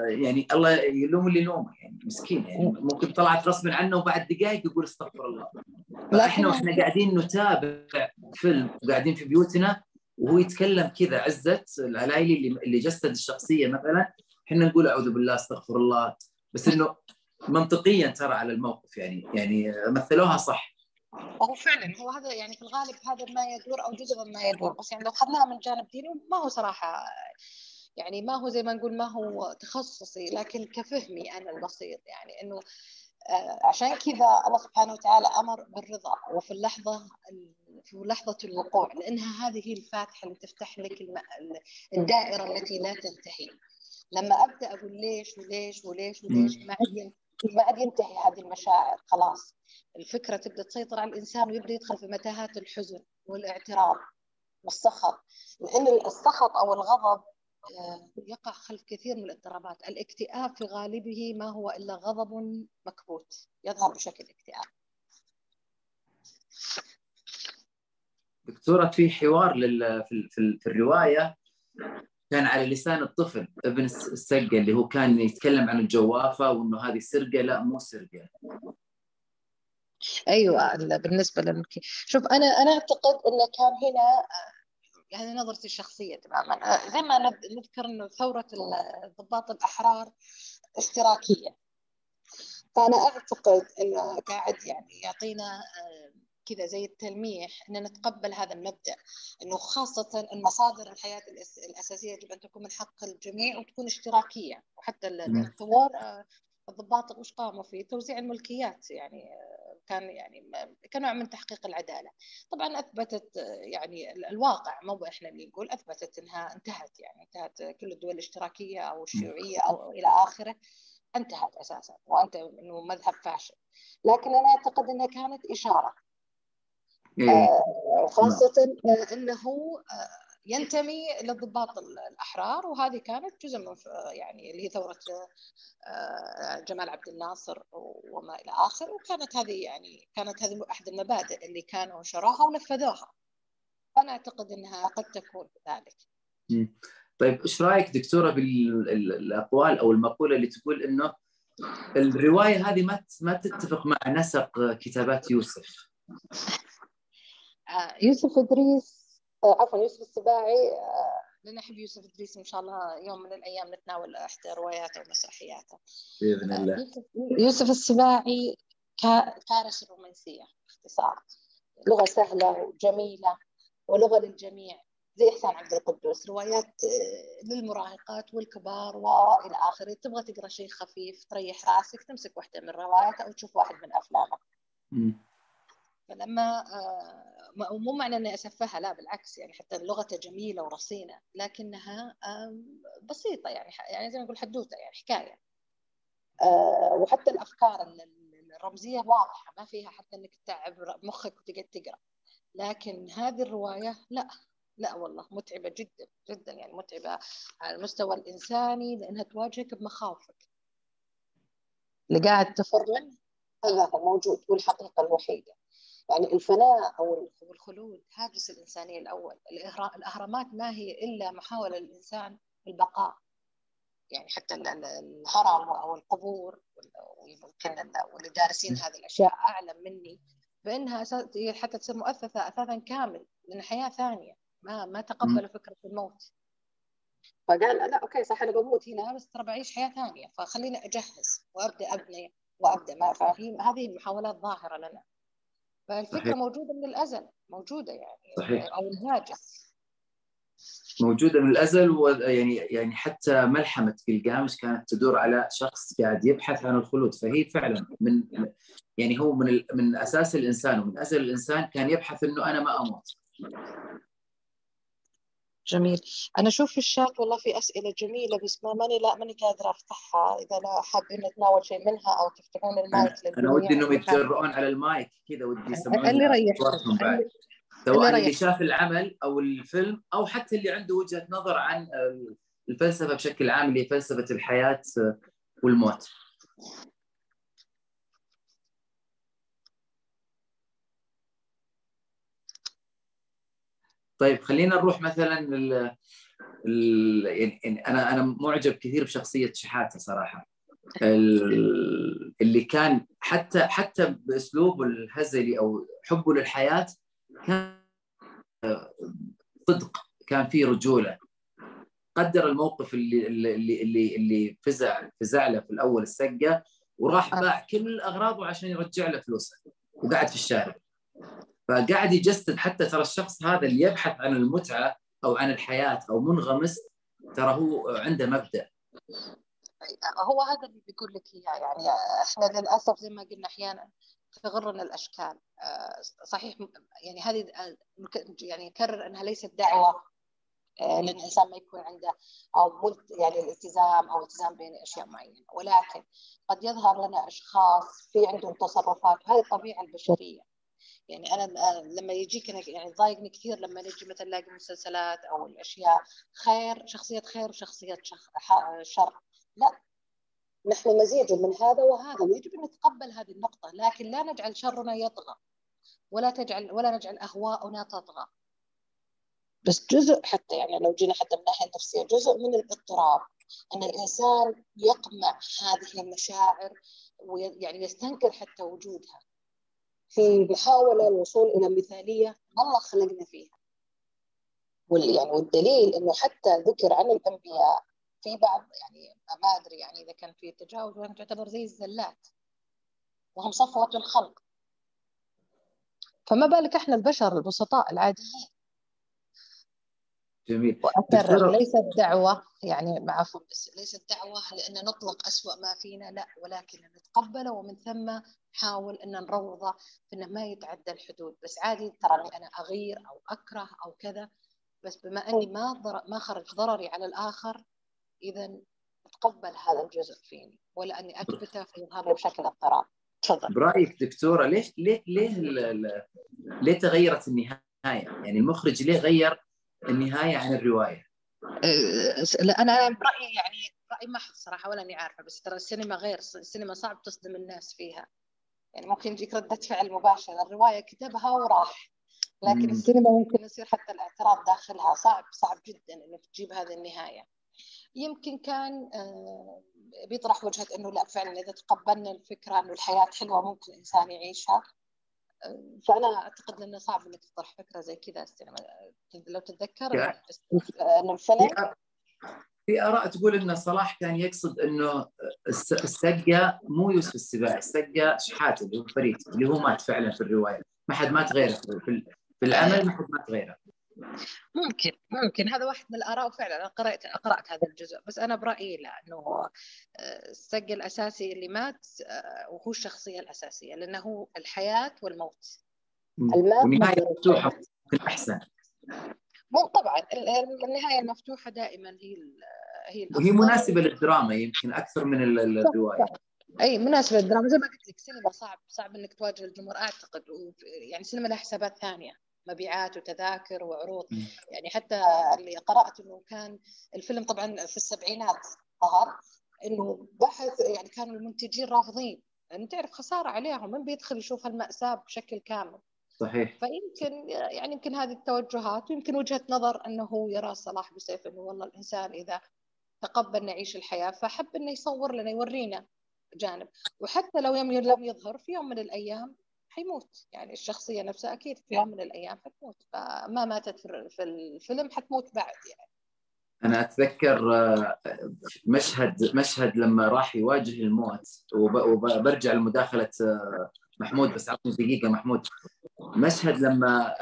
[SPEAKER 2] يعني الله يلوم اللي يلومه يعني مسكين يعني ممكن طلعت غصب عنه وبعد دقائق يقول استغفر الله. فإحنا وإحنا قاعدين نتابع فيلم وقاعدين في بيوتنا وهو يتكلم كذا عزة العلايلي اللي اللي جسد الشخصية مثلا إحنا نقول أعوذ بالله استغفر الله. بس إنه منطقيا ترى على الموقف يعني يعني مثلوها صح.
[SPEAKER 3] هو فعلا هو هذا يعني في الغالب هذا ما يدور أو جزء مما يدور بس يعني لو اخذناها من جانب ديني ما هو صراحة يعني ما هو زي ما نقول ما هو تخصصي لكن كفهمي أنا البسيط. يعني إنه آه، عشان كذا الله سبحانه وتعالى أمر بالرضا. وفي اللحظة في لحظة الوقوع لأنها هذه هي الفاتحة اللي تفتح لك الدائرة التي لا تنتهي. لما أبدأ أقول ليش وليش وليش وليش ما عاد ما عاد ينتهي هذه المشاعر خلاص. الفكرة تبدأ تسيطر على الإنسان ويبدأ يدخل في متاهات الحزن والإعتراض والسخط. لأن السخط أو الغضب يقع خلف كثير من الاضطرابات. الاكتئاب في غالبه ما هو إلا غضب مكبوت يظهر بشكل اكتئاب.
[SPEAKER 2] دكتورة في حوار لل... في, في, في الرواية كان على لسان الطفل ابن السقة اللي هو كان يتكلم عن الجوافة وإنه هذه سرقة لا مو سرقة.
[SPEAKER 3] أيوه بالنسبة لك شوف أنا أنا أعتقد إنه كان هنا يعني نظرتي الشخصية تماما. آه، زي ما نذكر انه ثورة الضباط الأحرار اشتراكيه فأنا أعتقد إنه قاعد يعني يعطينا آه، كذا زي التلميح إن نتقبل هذا المبدأ. إنه خاصة المصادر الحياة الأساسية يجب أن تكون من حق الجميع وتكون اشتراكيه وحتى الثوار آه، الضباط وش قاموا فيه توزيع الملكيات يعني كان يعني كنوع من تحقيق العدالة. طبعا أثبتت يعني الواقع مو إحنا اللي نقول أثبتت إنها انتهت يعني انتهت كل الدول الاشتراكية أو الشيوعية أو إلى آخره انتهت أساسا وأنت إنه مذهب فاشل. لكن أنا أعتقد إنها كانت إشارة. إيه. آه خاصة إنه آه ينتمي للضباط الأحرار وهذه كانت جزء من يعني اللي هي ثورة آه، جمال عبد الناصر وما إلى اخره وكانت هذه يعني كانت هذه أحد المبادئ اللي كانوا شروها ونفذوها أنا أعتقد إنها قد تكون ذلك.
[SPEAKER 2] طيب إيش رأيك دكتورة بالأقوال أو المقولة اللي تقول إنه الرواية هذه ما ما تتفق مع نسق كتابات يوسف؟
[SPEAKER 3] آه، يوسف إدريس عفوا يوسف السباعي آه، لأن أحب يوسف إدريس إن شاء الله يوم من الأيام نتناول إحدى رواياته ومسرحياته.
[SPEAKER 2] بإذن الله.
[SPEAKER 3] يوسف, السباعي كارث الرومانسية باختصار. لغة سهلة وجميلة ولغة للجميع زي إحسان عبد القدوس. روايات آه، للمراهقات والكبار وإلى آخره. تبغى تقرأ شيء خفيف تريح رأسك تمسك واحدة من رواياته أو تشوف واحد من أفلامه. فلما آه، مو معنى إني اسفهها لا بالعكس يعني حتى لغته جميلة ورصينة لكنها بسيطة يعني يعني زي ما نقول حدوته يعني حكاية. آه، وحتى الأفكار الرمزية واضحة ما فيها حتى إنك تتعب مخك وتقعد تقرأ. لكن هذه الرواية لا لا والله متعبة جدا جدا يعني متعبة على المستوى الإنساني لأنها تواجهك بمخاوفك. اللي قاعد تفر منه هذا هو موجود والحقيقة الوحيدة. يعني الفناء أو الخلود هاجس الانسانيه الأول. الأهرامات ما هي إلا محاولة للإنسان بالبقاء. يعني حتى الهرم أو القبور ويمكن واللي دارسين هذه الأشياء أعلم مني بأنها حتى تصير مؤثثة اثاثا كامل لأن حياة ثانية. ما ما تقبلوا فكرة الموت. فقال لا أوكي صح أنا بموت هنا. بس ترى بعيش حياة ثانية. فخليني أجهز وأبدأ أبني وأبدأ. ما فهي هذه المحاولات ظاهرة لنا. فالفكرة صحيح. موجودة من الأزل موجودة يعني صحيح. أو الهاجس
[SPEAKER 2] موجودة من الأزل ويعني يعني حتى ملحمة جلجامش كانت تدور على شخص قاعد يبحث عن الخلود فهي فعلا من يعني هو من من أساس الإنسان ومن أزل الإنسان كان يبحث إنه أنا ما أموت
[SPEAKER 3] جميل. أنا أشوف في الشات والله في أسئلة جميلة بس ما ماني لا ماني قادرة أفتحها. إذا لا حابين نتناول شيء منها أو تفتحون المايك
[SPEAKER 2] أنا, أنا ودي إنهم يتجرؤون على المايك كذا ودي
[SPEAKER 3] يسمعون اللي يريح
[SPEAKER 2] سواء اللي, اللي شاف العمل أو الفيلم أو حتى اللي عنده وجهة نظر عن الفلسفة بشكل عام اللي فلسفه الحياة والموت. طيب خلينا نروح مثلا ال ال يعني أنا أنا معجب كثير بشخصية شحاتة صراحة. اللي كان حتى حتى باسلوبه الهزلي أو حبه للحياة كان صدق كان في رجولة. قدر الموقف اللي اللي اللي اللي فزع فزع له في الأول السقة وراح باع كل أغراضه عشان يرجع له فلوسه وقعد في الشارع. فقاعد يجسد حتى ترى الشخص هذا اللي يبحث عن المتعة أو عن الحياة أو منغمس ترى هو عنده مبدأ.
[SPEAKER 3] هو هذا اللي بيقول لك إياه يعني إحنا للأسف زي ما قلنا أحيانا تغرنا الأشكال. صحيح يعني هذه يعني نكرر إنها ليست دعوة لأن الإنسان ما يكون عنده أو يعني الالتزام أو التزام بين أشياء معينة. ولكن قد يظهر لنا أشخاص في عندهم تصرفات وهذه الطبيعه البشرية. يعني أنا لما يجيك يعني ضايقني كثير لما نجي مثلا نلاقي المسلسلات أو الأشياء خير شخصية خير وشخصية شر. لا. نحن مزيج من هذا وهذا. ويجب أن نتقبل هذه النقطة لكن لا نجعل شرنا يطغى ولا تجعل ولا نجعل أهواؤنا تطغى. بس جزء حتى يعني لو جينا حتى من الناحيه النفسيه جزء من الاضطراب. أن الإنسان يقمع هذه المشاعر ويعني يستنكر حتى وجودها. في محاوله الوصول إلى مثاليه الله خلقنا فيها. وال يعني والدليل إنه حتى ذكر عن الأنبياء في بعض يعني ما أدري يعني إذا كان في تجاوز وين تعتبر زي الزلات. وهم صفوة الخلق. فما بالك إحنا البشر البسطاء العاديين.
[SPEAKER 2] جميل.
[SPEAKER 3] وأكرر ليست دعوة يعني عفوا بس ليست دعوة لأن نطلق أسوأ ما فينا لا ولكن نتقبله ومن ثم نحاول أن نروضه في أنه ما يتعدى الحدود بس عادي ترى أنا أغير أو أكره أو كذا بس بما أني ما ضر... ما خرج ضرري على الآخر إذا أتقبل هذا الجزء فيني ولا أني أكبته فيظهر لي بشكل اضطراب تفضل
[SPEAKER 2] برأيك دكتورة ليش ليه ليه ليه تغيرت النهاية؟ يعني المخرج ليه غير النهاية عن الرواية؟
[SPEAKER 3] لا أنا برأيي يعني راي محض صراحة ولا أني عارفة بس ترى السينما غير السينما صعب تصدم الناس فيها يعني ممكن يجيك ردة فعل مباشرة. الرواية كتبها وراح. لكن مم. السينما ممكن يصير حتى الاعتراض داخلها صعب صعب جدا إنك تجيب هذه النهاية. يمكن كان بيطرح وجهة إنه لا فعلا إذا تقبلنا الفكرة إنه الحياة حلوة ممكن الانسان يعيشها. فأنا أعتقد إنه صعب إنك تطرح فكرة زي كذا السينما. لو تتذكر إنه الفيلم
[SPEAKER 2] في آراء تقول ان صلاح كان يقصد إنه السقه مو يوسف السباعي السقه شحاته اللي هو فريد اللي هو مات فعلا في الرواية. ما حد مات غيره في العمل ما حد مات غيره.
[SPEAKER 3] ممكن ممكن. هذا واحد من الآراء وفعلا أنا قرات قرأت هذا الجزء. بس أنا برأيي لا إنه السق الأساسي اللي مات وهو الشخصية الأساسية لأنه هو الحياة والموت.
[SPEAKER 2] الموت والنهايه مفتوحة احسن
[SPEAKER 3] مو طبعا النهاية المفتوحة دائما هي
[SPEAKER 2] هي وهي مناسبة للدراما يمكن أكثر من الرواية.
[SPEAKER 3] أي مناسبة للدراما. زي ما قلت لك سينما صعب صعب إنك تواجه الجمهور أعتقد. يعني سينما لها حسابات ثانية مبيعات وتذاكر وعروض. يعني حتى اللي قرأت إنه كان الفيلم طبعا في السبعينات ظهر إنه بحث يعني كانوا المنتجين رافضين. لأنه تعرف خسارة عليهم من بيدخل يشوف المأساة بشكل كامل؟
[SPEAKER 2] صحيح.
[SPEAKER 3] فيمكن يعني يمكن هذه التوجهات ويمكن وجهة نظر أنه يرى صلاح بسيف إنه والله الإنسان إذا تقبل نعيش الحياة فحب إنه يصور لنا يورينا جانب. وحتى لو يوم لم يظهر في يوم من الأيام حيموت. يعني الشخصية نفسها أكيد في يوم من الأيام حتموت. فما ماتت في الفيلم حتموت بعد يعني.
[SPEAKER 2] أنا أتذكر مشهد مشهد لما راح يواجه الموت وبرجع لمداخلة محمود بس أعطني دقيقة محمود. مشهد لما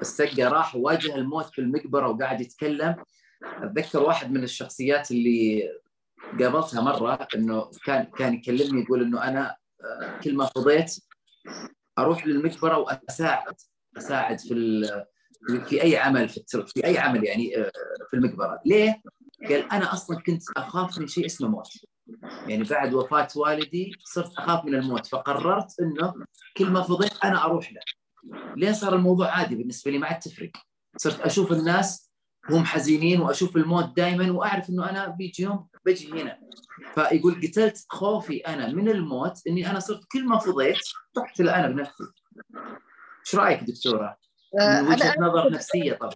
[SPEAKER 2] السقة راح واجه الموت في المقبرة وقاعد يتكلم. أتذكر واحد من الشخصيات اللي قابلتها مرة إنه كان كان يكلمني يقول إنه أنا كل ما فضيت أروح للمقبرة وأساعد أساعد في في أي عمل في في أي عمل يعني في المقبرة. ليه؟ قال أنا أصلا كنت أخاف من شيء اسمه موت. يعني بعد وفاة والدي صرت أخاف من الموت فقررت إنه كل ما فضيت أنا أروح له. لين صار الموضوع عادي بالنسبة لي ما عاد تفرق. صرت أشوف الناس هم حزينين وأشوف الموت دائما وأعرف إنه أنا بيجي يوم بجي هنا. فيقول قتلت خوفي أنا من الموت إني أنا صرت كل ما فضيت اقتل أنا بنفسي. إيش رأيك دكتورة؟ من وجهة نظر نفسية طبعا.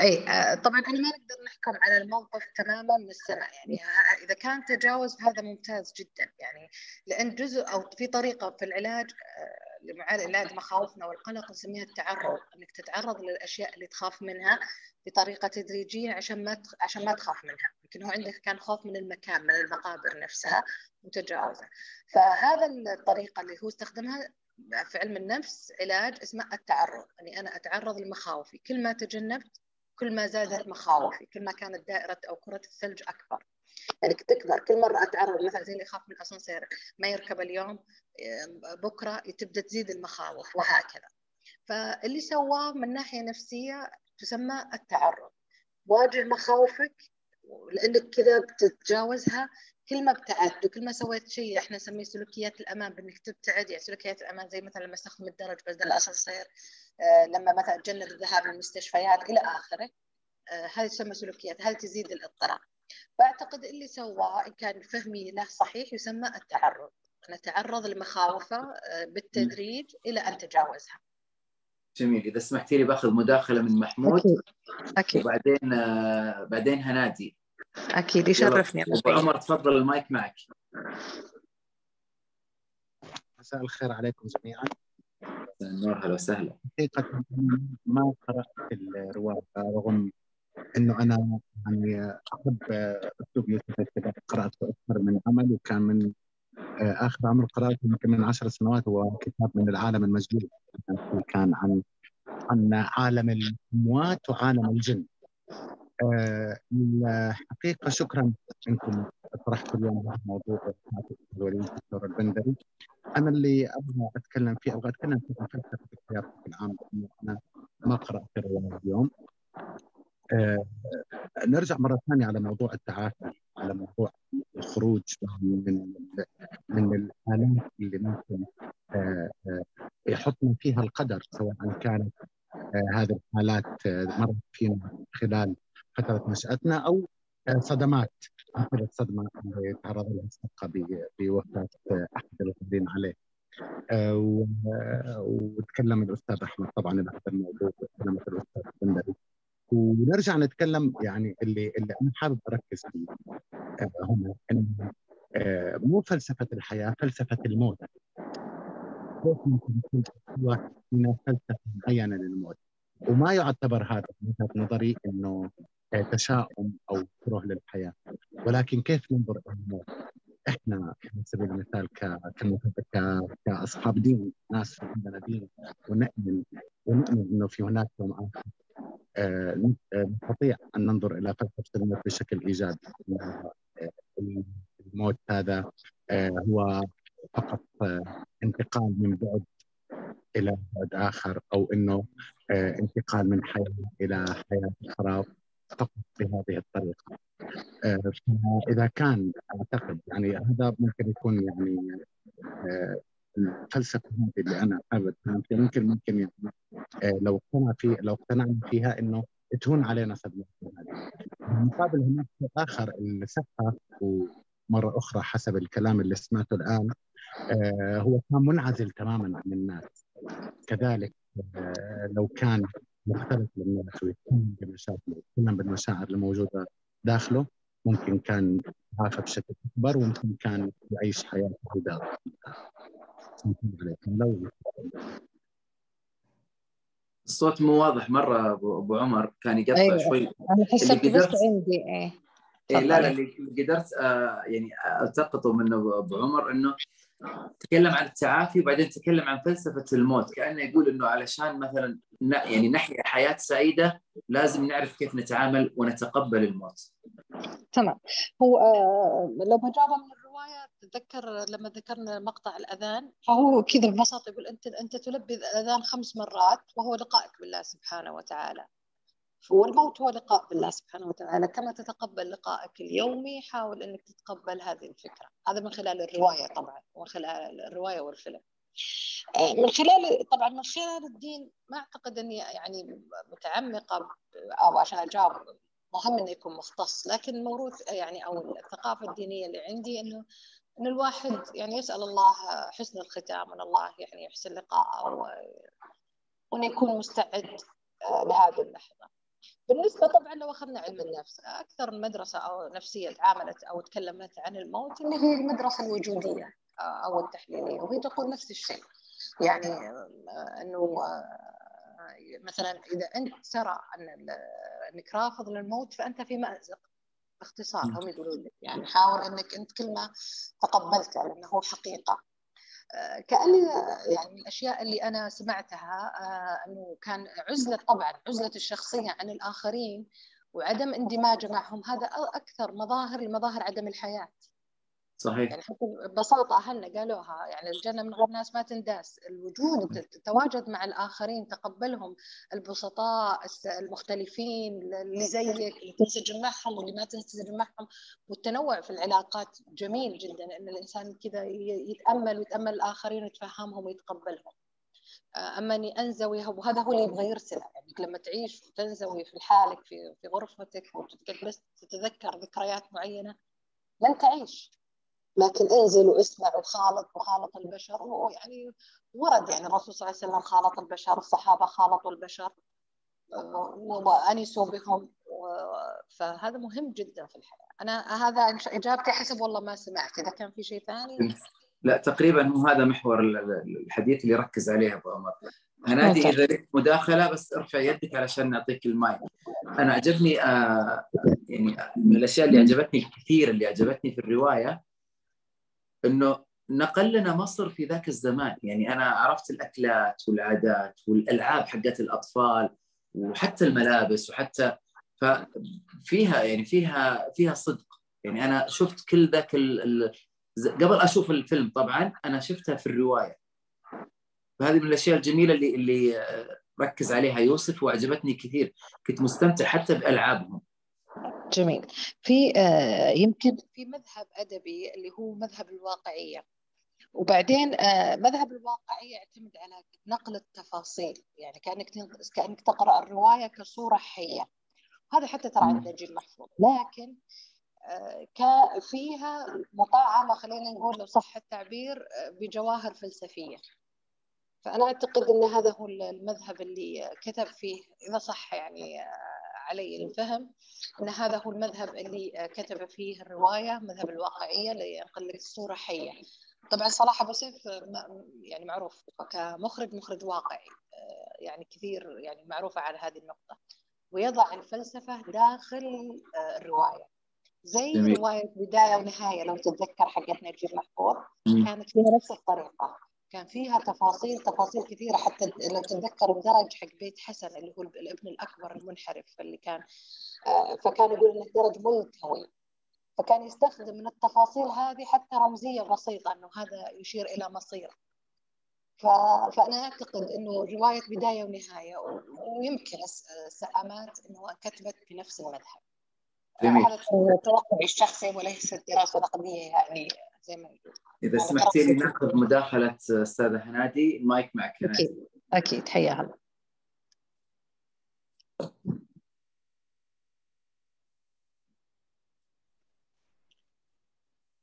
[SPEAKER 3] أي طبعا إحنا ما نقدر نحكم على الموقف تماما من السنة يعني إذا كان تجاوز هذا ممتاز جدا يعني لأن جزء أو في طريقة في العلاج لعلاج مخاوفنا والقلق نسميها التعرض إنك تتعرض للأشياء اللي تخاف منها بطريقة تدريجية عشان ما عشان ما تخاف منها يمكن هو عندك كان خوف من المكان من المقابر نفسها وتجاوزه فهذا الطريقة اللي هو استخدمها في علم النفس علاج اسمه التعرض اني أنا أتعرض لمخاوفي كل ما تجنبت كل ما زادت مخاوفي كل ما كانت دائرة أو كرة الثلج أكبر. يعني تكبر كل مرة أتعرض مثلا زي اللي يخاف من الأسانسير ما يركب اليوم بكرة تبدأ تزيد المخاوف وهكذا. فاللي سواه من ناحية نفسية تسمى التعرض. واجه مخاوفك لأنك كذا بتتجاوزها كل ما ابتعدت وكل ما سويت شيء إحنا نسميه سلوكيات الأمان بإنك تبتعد يعني سلوكيات الأمان زي مثلا لما أستخدم الدرج بدل الاسانسير آه لما مثلا أتجنب الذهاب للمستشفيات إلى آخره آه هذه تسمى سلوكيات هذه تزيد الاضطراب. فأعتقد اللي سواه إن كان فهمي له صحيح يسمى التعرض. نتعرض لمخاوفة آه، بالتدريج إلى أن تجاوزها.
[SPEAKER 2] جميل. إذا سمحتي لي بأخذ مداخلة من محمود
[SPEAKER 3] أكيد. أكيد.
[SPEAKER 2] وبعدين بعدين هنادي.
[SPEAKER 3] أكيد يشرفني
[SPEAKER 2] أبو عمر تفضل المايك معك.
[SPEAKER 5] مساء الخير عليكم جميعا.
[SPEAKER 2] النور أهلا وسهلا
[SPEAKER 5] حقيقة ما قرأت الرواية رغم إنه أنا يعني أحب أسلوب يوسف الكتاب قرأته أكثر من عمل وكان من آه، آخر عمل قرأته يمكن من عشر سنوات هو كتاب من العالم المسجون كان عن عن عالم الاموات وعالم الجن. الحقيقة شكرا انكم طرحتوا اليوم هذا الموضوع الوليد الدكتور البندري. أنا اللي أبغى أتكلم فيه أبغى أتكلم في فلسفة الكتاب بشكل عام أنا ما قرأت الروايه اليوم. آه نرجع مرة ثانية على موضوع التعافي على موضوع الخروج من من الآلات اللي ممكن آه آه يحطنا فيها القدر سواء كانت آه، هذه الحالات آه، مرت فينا خلال فترة نشأتنا أو آه، صدمات مثل الصدمه اللي تعرض لها السابقه بوفاه أحد الغالبين عليه. وتكلم الأستاذ أحمد طبعا بهذا الموضوع وتكلمت الأستاذ بندري. ونرجع نتكلم يعني اللي اللي أنا حابب أركز فيه هنا انه مو فلسفة الحياة فلسفة الموت. كيف ممكن يكون فلسفة معينة للموت؟ وما يعتبر هذا من وجهة نظري إنه تشاؤم أو كره للحياة. ولكن كيف ننظر الموت؟ إحنا على سبيل المثال كأصحاب دين ناس عندنا دين ونؤمن ونؤمن إنه في هناك يوم اخر آه، نستطيع أن ننظر إلى فلسفه الموت بشكل إيجابي. آه، الموت هذا آه، هو فقط انتقال من بعد إلى بعد آخر أو إنه انتقال من حياة إلى حياة خراب فقط بهذه الطريقة. فإذا كان أعتقد يعني هذا ممكن يكون يعني الفلسفة هذه اللي أنا حابب ممكن ممكن يعني لو اقتنع في لو اقتنعنا فيها إنه تهون علينا صدمة هذه. بالمقابل هناك آخر السفه ومرة أخرى حسب الكلام اللي سمعته الآن آه، هو كان منعزل تماما عن الناس. كذلك آه، لو كان مختلف للناس ويتكلم بمشاكل ويتكلم بالمشاعر الموجودة داخله. ممكن كان يتعافى بشكل أكبر وممكن كان يعيش حياة لو
[SPEAKER 2] الصوت مو واضح مرة ابو عمر. كان يقطع
[SPEAKER 3] أيوة.
[SPEAKER 2] شوي.
[SPEAKER 3] أنا حسيت بس عندي إيه.
[SPEAKER 2] إيه لا لا اللي قدرت آه يعني ألتقطه من أبو عمر إنه تكلم عن التعافي وبعدين تكلم عن فلسفة الموت كأنه يقول إنه علشان مثلا يعني نحيا حياة سعيدة لازم نعرف كيف نتعامل ونتقبل الموت.
[SPEAKER 3] تمام هو آه لو بجاوب من الرواية تتذكر لما ذكرنا مقطع الأذان فهو كذا ببساطه يقول أنت أنت تلبي الأذان خمس مرات وهو لقائك بالله سبحانه وتعالى. والموت هو لقاء بالله سبحانه وتعالى. كما تتقبل لقائك اليومي حاول إنك تتقبل هذه الفكرة. هذا من خلال الرواية طبعا ومن خلال الرواية والفيلم. آه، من خلال طبعا من خلال الدين ما أعتقد إني يعني متعمقة أو عشان أجاوب مهم إنه يكون مختص. لكن الموروث يعني أو الثقافة الدينية اللي عندي إنه ان الواحد يعني يسأل الله حسن الختام ان الله يعني يحسن لقاءه وإنه يكون مستعد آه، لهذه اللحظة. بالنسبة طبعا لو أخذنا علم النفس أكثر مدرسة أو نفسية تعاملت أو تكلمت عن الموت اللي هي المدرسة الوجودية آه، أو التحليلية وهي تقول نفس الشيء. يعني إنه مثلا إذا أنت ترى أن إنك رافض للموت فأنت في مأزق باختصار. هم يقولون لك يعني حاول إنك أنت كل ما تقبلته لأنه هو حقيقة. كأني يعني من الأشياء اللي أنا سمعتها إنه كان عزلة طبعا عزلة الشخصية عن الآخرين وعدم اندماجه معهم. هذا أكثر مظاهر لمظاهر عدم الحياة.
[SPEAKER 2] صحيح.
[SPEAKER 3] يعني حتى ببساطة أهلنا قالوها يعني الجنة من غير ناس ما تنداس. الوجود التواجد مع الآخرين تقبلهم البسطاء المختلفين اللي زيك اللي تنسجم معهم واللي ما تنسجم معهم. والتنوع في العلاقات جميل جدا أن الإنسان كذا يتأمل ويتأمل الآخرين ويتفهمهم ويتقبلهم. أما أني أنزوي وهذا هو اللي يبغى يرسله يعني لما تعيش وتنزوي في حالك في في غرفتك وتقعد بس تتذكر ذكريات معينة لن تعيش. لكن انزل واسمع وخالط وخالط البشر. ويعني ورد يعني الرسول صلى الله عليه وسلم خالط البشر الصحابة خالطوا البشر. وأنسوا بهم. فهذا مهم جدا في الحياة. أنا هذا إجابتي حسب والله ما سمعت. إذا كان في شيء ثاني.
[SPEAKER 2] لا تقريبا هو هذا محور الحديث اللي ركز عليه أبو عمر. هنادي إذا لك مداخلة بس ارفع يدك علشان نعطيك المايك. أنا عجبني آه يعني من الأشياء اللي عجبتني الكثير اللي عجبتني في الرواية إنه نقل لنا مصر في ذاك الزمان. يعني أنا عرفت الأكلات والعادات والألعاب حقت الأطفال وحتى الملابس وحتى ففيها يعني فيها فيها صدق. يعني أنا شفت كل ذاك ال... قبل أشوف الفيلم طبعا أنا شفتها في الرواية. فهذه من الأشياء الجميلة اللي اللي ركز عليها يوسف وعجبتني كثير. كنت مستمتع حتى بألعابهم.
[SPEAKER 3] جميل. في آه يمكن في مذهب أدبي اللي هو مذهب الواقعية. وبعدين آه مذهب الواقعية يعتمد على نقل التفاصيل. يعني كأنك كأنك تقرأ الرواية كصورة حية. هذا حتى ترى عند نجيب محفوظ. لكن آه فيها مطعمه خلينا نقول لو صح التعبير بجواهر فلسفية. فأنا أعتقد إن هذا هو المذهب اللي كتب فيه إذا صح يعني علي الفهم إن هذا هو المذهب اللي كتب فيه الرواية مذهب الواقعية اللي ينقل لك الصورة حية. طبعا صلاح أبو سيف يعني معروف كمخرج مخرج واقعي يعني كثير يعني معروفة على هذه النقطة. ويضع الفلسفة داخل الرواية. زي جميل. رواية بداية ونهاية لو تتذكر حقت نجيب محفوظ كانت فيها نفس الطريقة. كان فيها تفاصيل تفاصيل كثيرة حتى لو تتذكر الدرج حق بيت حسن اللي هو الابن الأكبر المنحرف اللي كان فكان يقول انه درج ملتوي. فكان يستخدم من التفاصيل هذه حتى رمزية بسيطة إنه هذا يشير إلى مصير. فأنا أعتقد إنه رواية بداية ونهاية ويمكن سأمات إنه كتبت بنفس المذهب.
[SPEAKER 2] جميل.
[SPEAKER 3] هذا توقعي الشخصي وليس دراسه نقديه يعني زي ما يقول
[SPEAKER 2] إذا سمحتي لي ناخذ مداخلة أستاذة هنادي المايك معك هنادي.
[SPEAKER 3] أكيد أكيد. حياها الله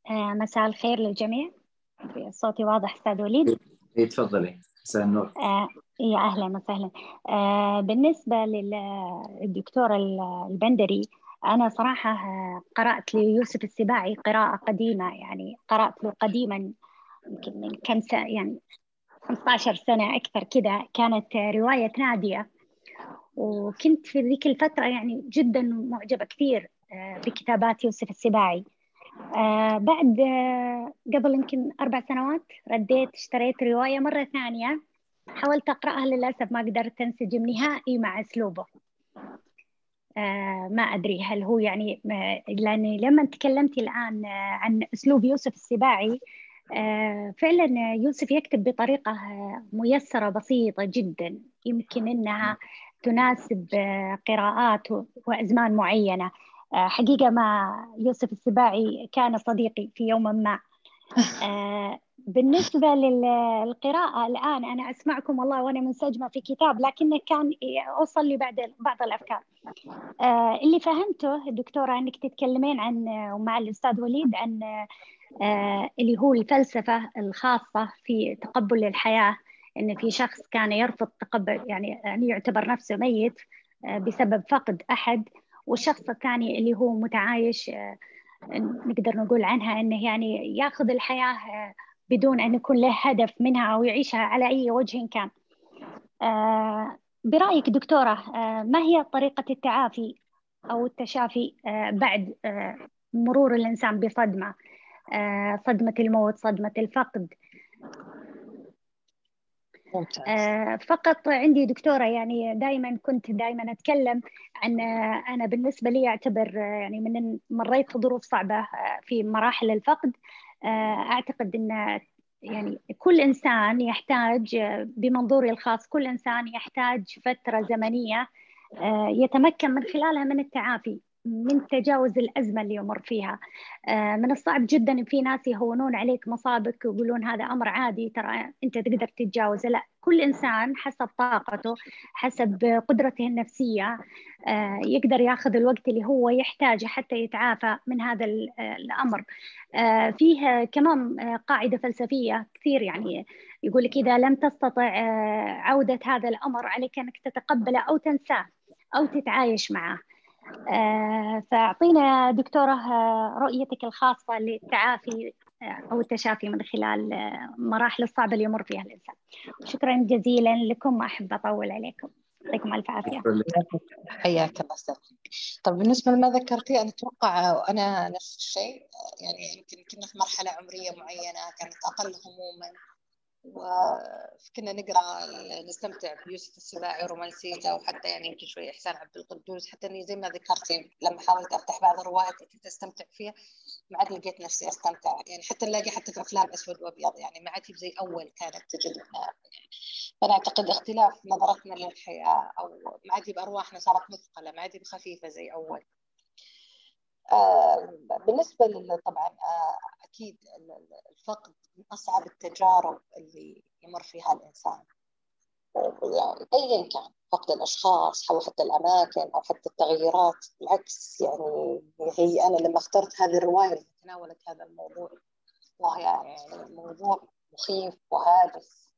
[SPEAKER 6] آه مساء الخير للجميع. صوتي واضح أستاذ وليد؟
[SPEAKER 2] اي تفضلي. مساء النور.
[SPEAKER 6] آه يا أهلا وسهلا. آه بالنسبة للدكتور البندري أنا صراحة قرأت ليوسف السباعي قراءة قديمة يعني قرأت له قديما يمكن من كم سنة يعني 15 سنة أكثر كذا كانت رواية نادية. وكنت في ذيك الفترة يعني جدا معجبة كثير بكتابات يوسف السباعي. بعد قبل يمكن أربع سنوات رديت اشتريت رواية مرة ثانية حاولت أقرأها للأسف ما قدرت أنسجم نهائي مع أسلوبه. آه ما أدري هل هو يعني لأني لما تكلمتي الآن عن أسلوب يوسف السباعي آه فعلا يوسف يكتب بطريقة ميسرة بسيطة جدا. يمكن إنها تناسب قراءات وأزمان معينة. آه حقيقة ما يوسف السباعي كان صديقي في يوم ما. بالنسبة للقراءة الآن أنا أسمعكم والله وأنا منسجمة في كتاب لكنه كان أوصل لي بعد بعض الأفكار. آه اللي فهمته دكتورة أنك تتكلمين عن ومع الأستاذ وليد عن آه اللي هو الفلسفة الخاصة في تقبل الحياة أن في شخص كان يرفض تقبل يعني يعني يعتبر نفسه ميت آه بسبب فقد أحد والشخص الثاني اللي هو متعايش نقدر نقول عنها أنه يعني ياخذ الحياة بدون أن يكون له هدف منها أو يعيشها على أي وجه كان. برأيك دكتورة ما هي طريقة التعافي أو التشافي بعد مرور الإنسان بصدمة صدمة الموت صدمة الفقد؟
[SPEAKER 3] ممتاز.
[SPEAKER 6] آه، فقط عندي دكتورة يعني دائما كنت دائما أتكلم عن أنا بالنسبة لي أعتبر يعني من مريت ظروف صعبة في مراحل الفقد. أعتقد أن يعني كل إنسان يحتاج بمنظوري الخاص كل إنسان يحتاج فترة زمنية يتمكن من خلالها من التعافي من تجاوز الأزمة اللي يمر فيها. من الصعب جدا في ناس يهونون عليك مصابك ويقولون هذا أمر عادي ترى أنت تقدر تتجاوزه. لا كل إنسان حسب طاقته حسب قدرته النفسية يقدر ياخذ الوقت اللي هو يحتاجه حتى يتعافى من هذا الأمر. فيه كمان قاعدة فلسفية كثير يعني يقول لك إذا لم تستطع عودة هذا الأمر عليك أنك تتقبله أو تنساه أو تتعايش معه. فأعطينا دكتورة رؤيتك الخاصة للتعافي أو التشافي من خلال مراحل الصعبة اللي يمر فيها الإنسان. شكرا جزيلا لكم ما أحب أطول عليكم. يعطيكم ألف عافية.
[SPEAKER 3] حياك الله طب بالنسبة لما ذكرتي أنا أتوقع أنا نفس الشيء. يعني يمكن كنا في مرحلة عمرية معينة كانت أقل هموما. وكنا نقرأ نستمتع بيوسف السباعي ورومانسيته وحتى يعني يمكن شوي إحسان عبد القدوس حتى إني زي ما ذكرتي لما حاولت أفتح بعض الروايات كنت أستمتع فيها ما عاد لقيت نفسي أستمتع. يعني حتى نلاقي حتى في أفلام أسود وأبيض يعني ما عاد زي أول كانت تجدنا. يعني فأنا أعتقد اختلاف نظرتنا للحياة أو ما عاد بارواحنا صارت مثقلة ما عاد خفيفة زي أول. آه بالنسبة طبعا آه أكيد الفقد من أصعب التجارب اللي يمر فيها الإنسان. يعني أيا كان فقد الأشخاص أو حتى الأماكن أو حتى التغييرات بالعكس يعني هي أنا لما اخترت هذه الرواية اللي تناولت هذا الموضوع وهي يعني موضوع مخيف وهادف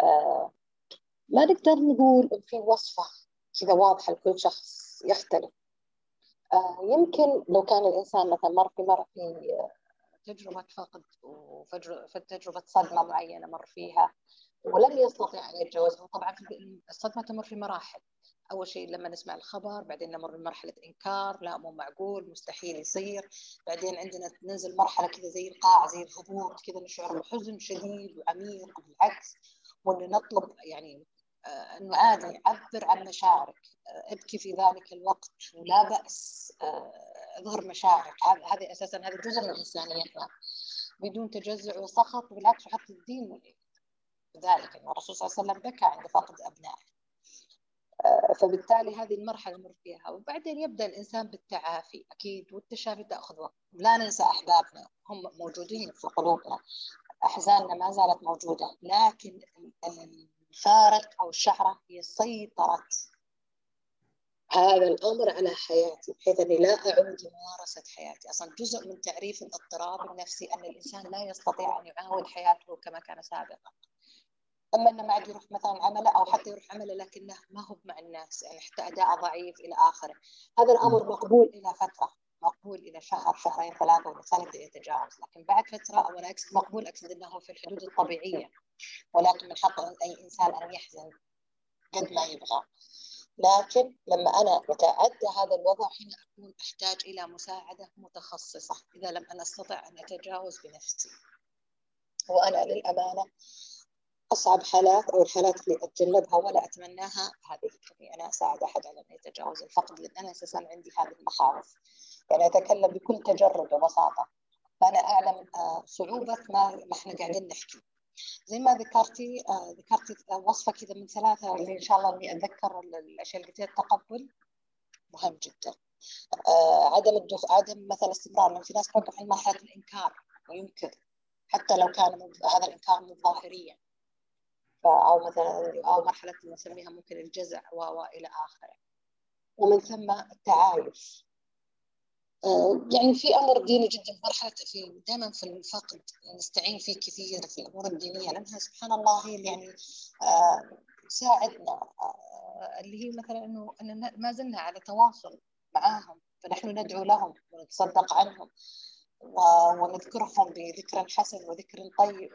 [SPEAKER 3] آه ما نقدر نقول في وصفة كذا واضحة لكل شخص يختلف. يمكن لو كان الإنسان مثلا مر في مر في تجربة فقد وتجربة صدمة معينة مر فيها ولم يستطيع أن يتجاوزها طبعا الصدمة تمر في مراحل. أول شيء لما نسمع الخبر بعدين نمر بمرحلة إنكار لا مو معقول مستحيل يصير. بعدين عندنا ننزل مرحلة كذا زي القاع زي الهبوط كذا نشعر بحزن شديد وعميق بالعكس وإنه نطلب يعني إنه عادي عبر عن مشاعرك. ابكي في ذلك الوقت ولا بأس. اظهر مشاعرك. هذه أساسا هذا جزء من إنسانيتنا. بدون تجزع وسخط بالعكس وحتى الدين ذلك. ان الرسول صلى الله عليه وسلم بكى عند فقد أبنائه. فبالتالي هذه المرحلة نمر فيها. وبعدين يبدأ الإنسان بالتعافي أكيد والتشافي تأخذ وقت. لا ننسى أحبابنا. هم موجودين في قلوبنا. أحزاننا ما زالت موجودة. لكن الفارق أو الشعرة هي سيطرة هذا الأمر على حياتي بحيث أني لا أعود لممارسة حياتي. أصلا جزء من تعريف الاضطراب النفسي أن الإنسان لا يستطيع أن يعاود حياته كما كان سابقا. أما أنه ما عاد يروح مثلا عمله أو حتى يروح عمله لكنه ما هو مع الناس يعني حتى أداء ضعيف إلى آخره. هذا الأمر مقبول إلى فترة مقبول إلى شهر شهرين ثلاثة والانسان يبدا يتجاوز لكن بعد فترة أو اقصد مقبول أقصد أنه في الحدود الطبيعية. ولكن من حق أي إنسان أن يحزن قد ما يبغى. لكن لما أنا يتعدى هذا الوضع هنا أكون أحتاج إلى مساعدة متخصصة إذا لم أنا أستطع أن أتجاوز بنفسي. وأنا للأمانة أصعب حالات أو الحالات اللي أتجنبها ولا أتمناها هذه اني أنا أساعد أحد على انه يتجاوز الفقد لأن أنا أساسا عندي هذه المخاوف. يعني أتكلم بكل تجرد وبساطة. فأنا أعلم صعوبة ما ما إحنا قاعدين نحكي. زي ما ذكرتي آه ذكرتي وصفة كذا من ثلاثة اللي إن شاء الله إني أتذكر الأشياء اللي قلتيها التقبل. مهم جدا. آه عدم الدخ... عدم مثلا استمرار لأن في ناس توقف في مرحله الإنكار وينكر حتى لو كان هذا الإنكار مو ظاهريا. أو مثلا أو مرحلة نسميها ممكن الجزع والى آخره. ومن ثم التعايش. يعني في أمر ديني جدا مرحلة في دائما في الفقد نستعين فيه كثير في الأمور الدينيه لأنها سبحان الله هي اللي يعني تساعدنا اللي هي مثلا إنه ان ما زلنا على تواصل معاهم فنحن ندعو لهم ونتصدق عنهم ونذكرهم بذكر حسن وذكر طيب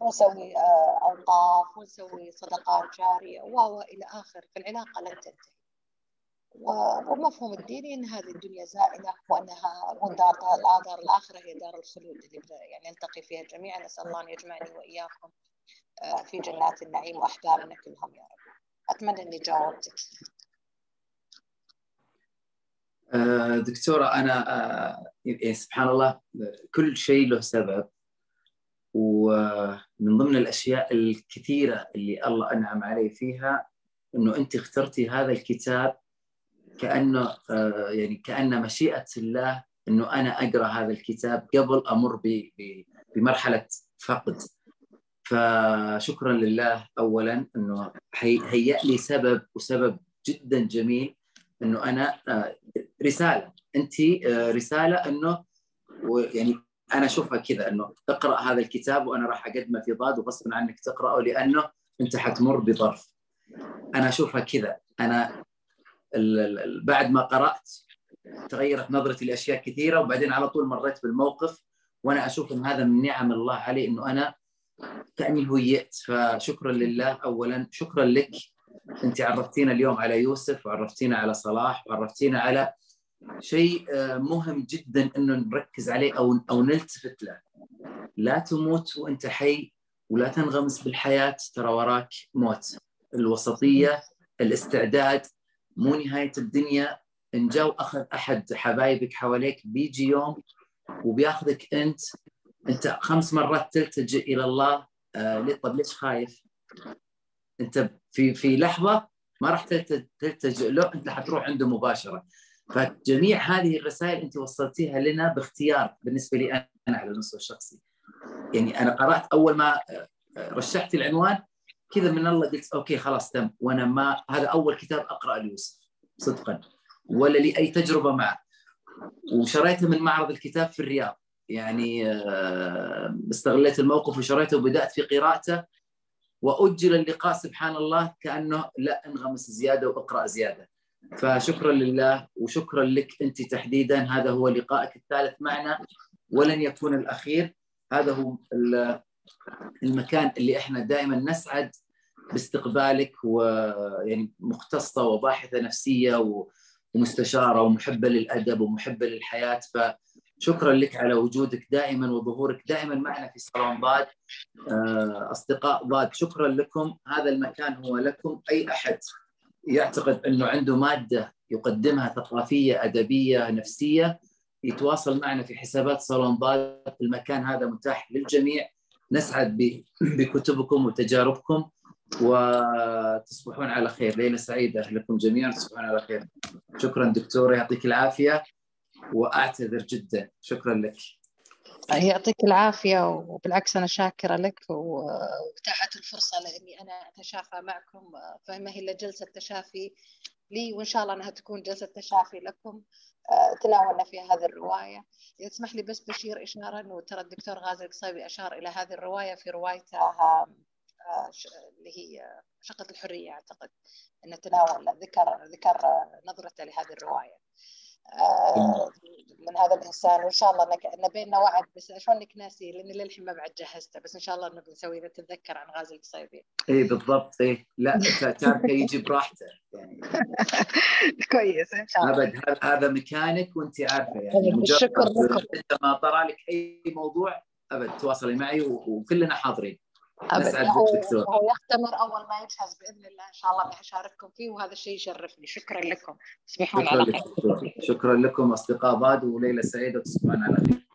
[SPEAKER 3] ونسوي آه، أوقاف ونسوي صدقات جارية وإلى آخر فالعلاقة لن تنتهي. ومفهوم الديني إن هذه الدنيا زائلة وأنها ودار دار الآخرة هي دار الخلود اللي يعني نلتقي فيها جميعا. نسأل الله أن يجمعني وإياكم آه، في جنات النعيم واحبابنا كلهم يا رب. أتمنى أني جاوبتك.
[SPEAKER 2] آه، دكتورة أنا آه، سبحان الله كل شيء له سبب. ومن ضمن الأشياء الكثيرة اللي الله أنعم علي فيها أنه أنت اخترتي هذا الكتاب كأنه آه، يعني كأن مشيئة الله أنه أنا أقرأ هذا الكتاب قبل أمر بمرحلة فقد. فشكرا لله أولا أنه هيأ لي سبب وسبب جدا جميل إنه أنا آه، رسالة. أنت آه، رسالة إنه يعني أنا أشوفها كذا إنه اقرأ هذا الكتاب وأنا راح أقدمه في ضاد وغصبا عنك تقرأه لأنه أنت حتمر بظرف. أنا أشوفها كذا. أنا بعد ما قرأت تغيرت نظرتي لأشياء كثيرة وبعدين على طول مريت بالموقف وأنا أشوف إن هذا من نعم الله علي إنه أنا كاني هويت. فشكرا لله اولا. شكرا لك. أنت عرفتينا اليوم على يوسف وعرفتينا على صلاح وعرفتينا على شيء آه، مهم جدا إنه نركز عليه أو أو نلتفت له. لا تموت وأنت حي ولا تنغمس بالحياة ترى وراك موت. الوسطية الاستعداد مو نهاية الدنيا. إن جاء أخذ أحد حبايبك حواليك بيجي يوم وبياخذك أنت. أنت خمس مرات تلتجئ إلى الله. آه طب ليش خايف؟ أنت في في لحظة ما راح تلتجئ له. أنت حتروح عنده مباشرة. فجميع هذه الرسائل أنت وصلتيها لنا باختيار بالنسبة لي أنا على المستوى الشخصي. يعني أنا قرأت أول ما رشحت العنوان. كذا من الله قلت أوكي خلاص تم. وأنا ما هذا أول كتاب اقرا ليوسف صدقا. ولا لي أي تجربة معه. وشريته من معرض الكتاب في الرياض. يعني آه، استغليت الموقف وشريته وبدأت في قراءته. وأجل اللقاء سبحان الله كأنه لا أنغمس زيادة وأقرأ زيادة. فشكرا لله وشكرا لك أنت تحديدا. هذا هو لقائك الثالث معنا. ولن يكون الأخير. هذا هو المكان اللي إحنا دائما نسعد باستقبالك ويعني مختصة وباحثة نفسية ومستشارة ومحبة للأدب ومحبة للحياة. فشكرا لك على وجودك دائما وظهورك دائما معنا في صالون ضاد. آه، أصدقاء ضاد شكرا لكم. هذا المكان هو لكم. أي أحد يعتقد أنه عنده مادة يقدمها ثقافية أدبية نفسية يتواصل معنا في حسابات صالون ضاد. المكان هذا متاح للجميع. نسعد بكتبكم وتجاربكم وتصبحون على خير. ليلة سعيدة لكم جميعا تصبحون على خير. شكرا دكتورة يعطيك العافية وأعتذر جدا. شكرا لك.
[SPEAKER 3] يعطيك العافية وبالعكس أنا شاكرة لك وتاحت الفرصة لأني أنا أتشافى معكم فما هي إلا جلسة تشافي لي وإن شاء الله أنها تكون جلسة تشافي لكم تناولنا في هذه الرواية. إذا تسمح لي بس بشير إشارة أنه ترى الدكتور غازي القصيبي أشار إلى هذه الرواية في روايته اللي هي شقة الحرية أعتقد أنه تناول ذكر ذكر نظرته لهذه الرواية. آه، من هذا الإنسان وإن شاء الله إن بيننا وعد بس شلونك ناسي؟ لأني للحين ما بعد جهزته بس إن شاء الله إنه بنسوي إذا تتذكر عن غازي القصيبي
[SPEAKER 2] اي بالضبط. اي لا تاركه يجي براحته. يعني
[SPEAKER 3] كويس إن شاء الله.
[SPEAKER 2] أبد هذا مكانك وأنت عارفه. يعني مجرد ما طرى لك أي موضوع أبد تواصلي معي وكلنا حاضرين.
[SPEAKER 3] دكتور. هو يختمر أول ما يجهز بإذن الله. إن شاء الله اشارككم فيه وهذا الشيء يشرفني. شكرا لكم. تصبحون على خير
[SPEAKER 2] شكرا لكم أصدقاء باد وليلة سعيدة. وتصبحون على خير.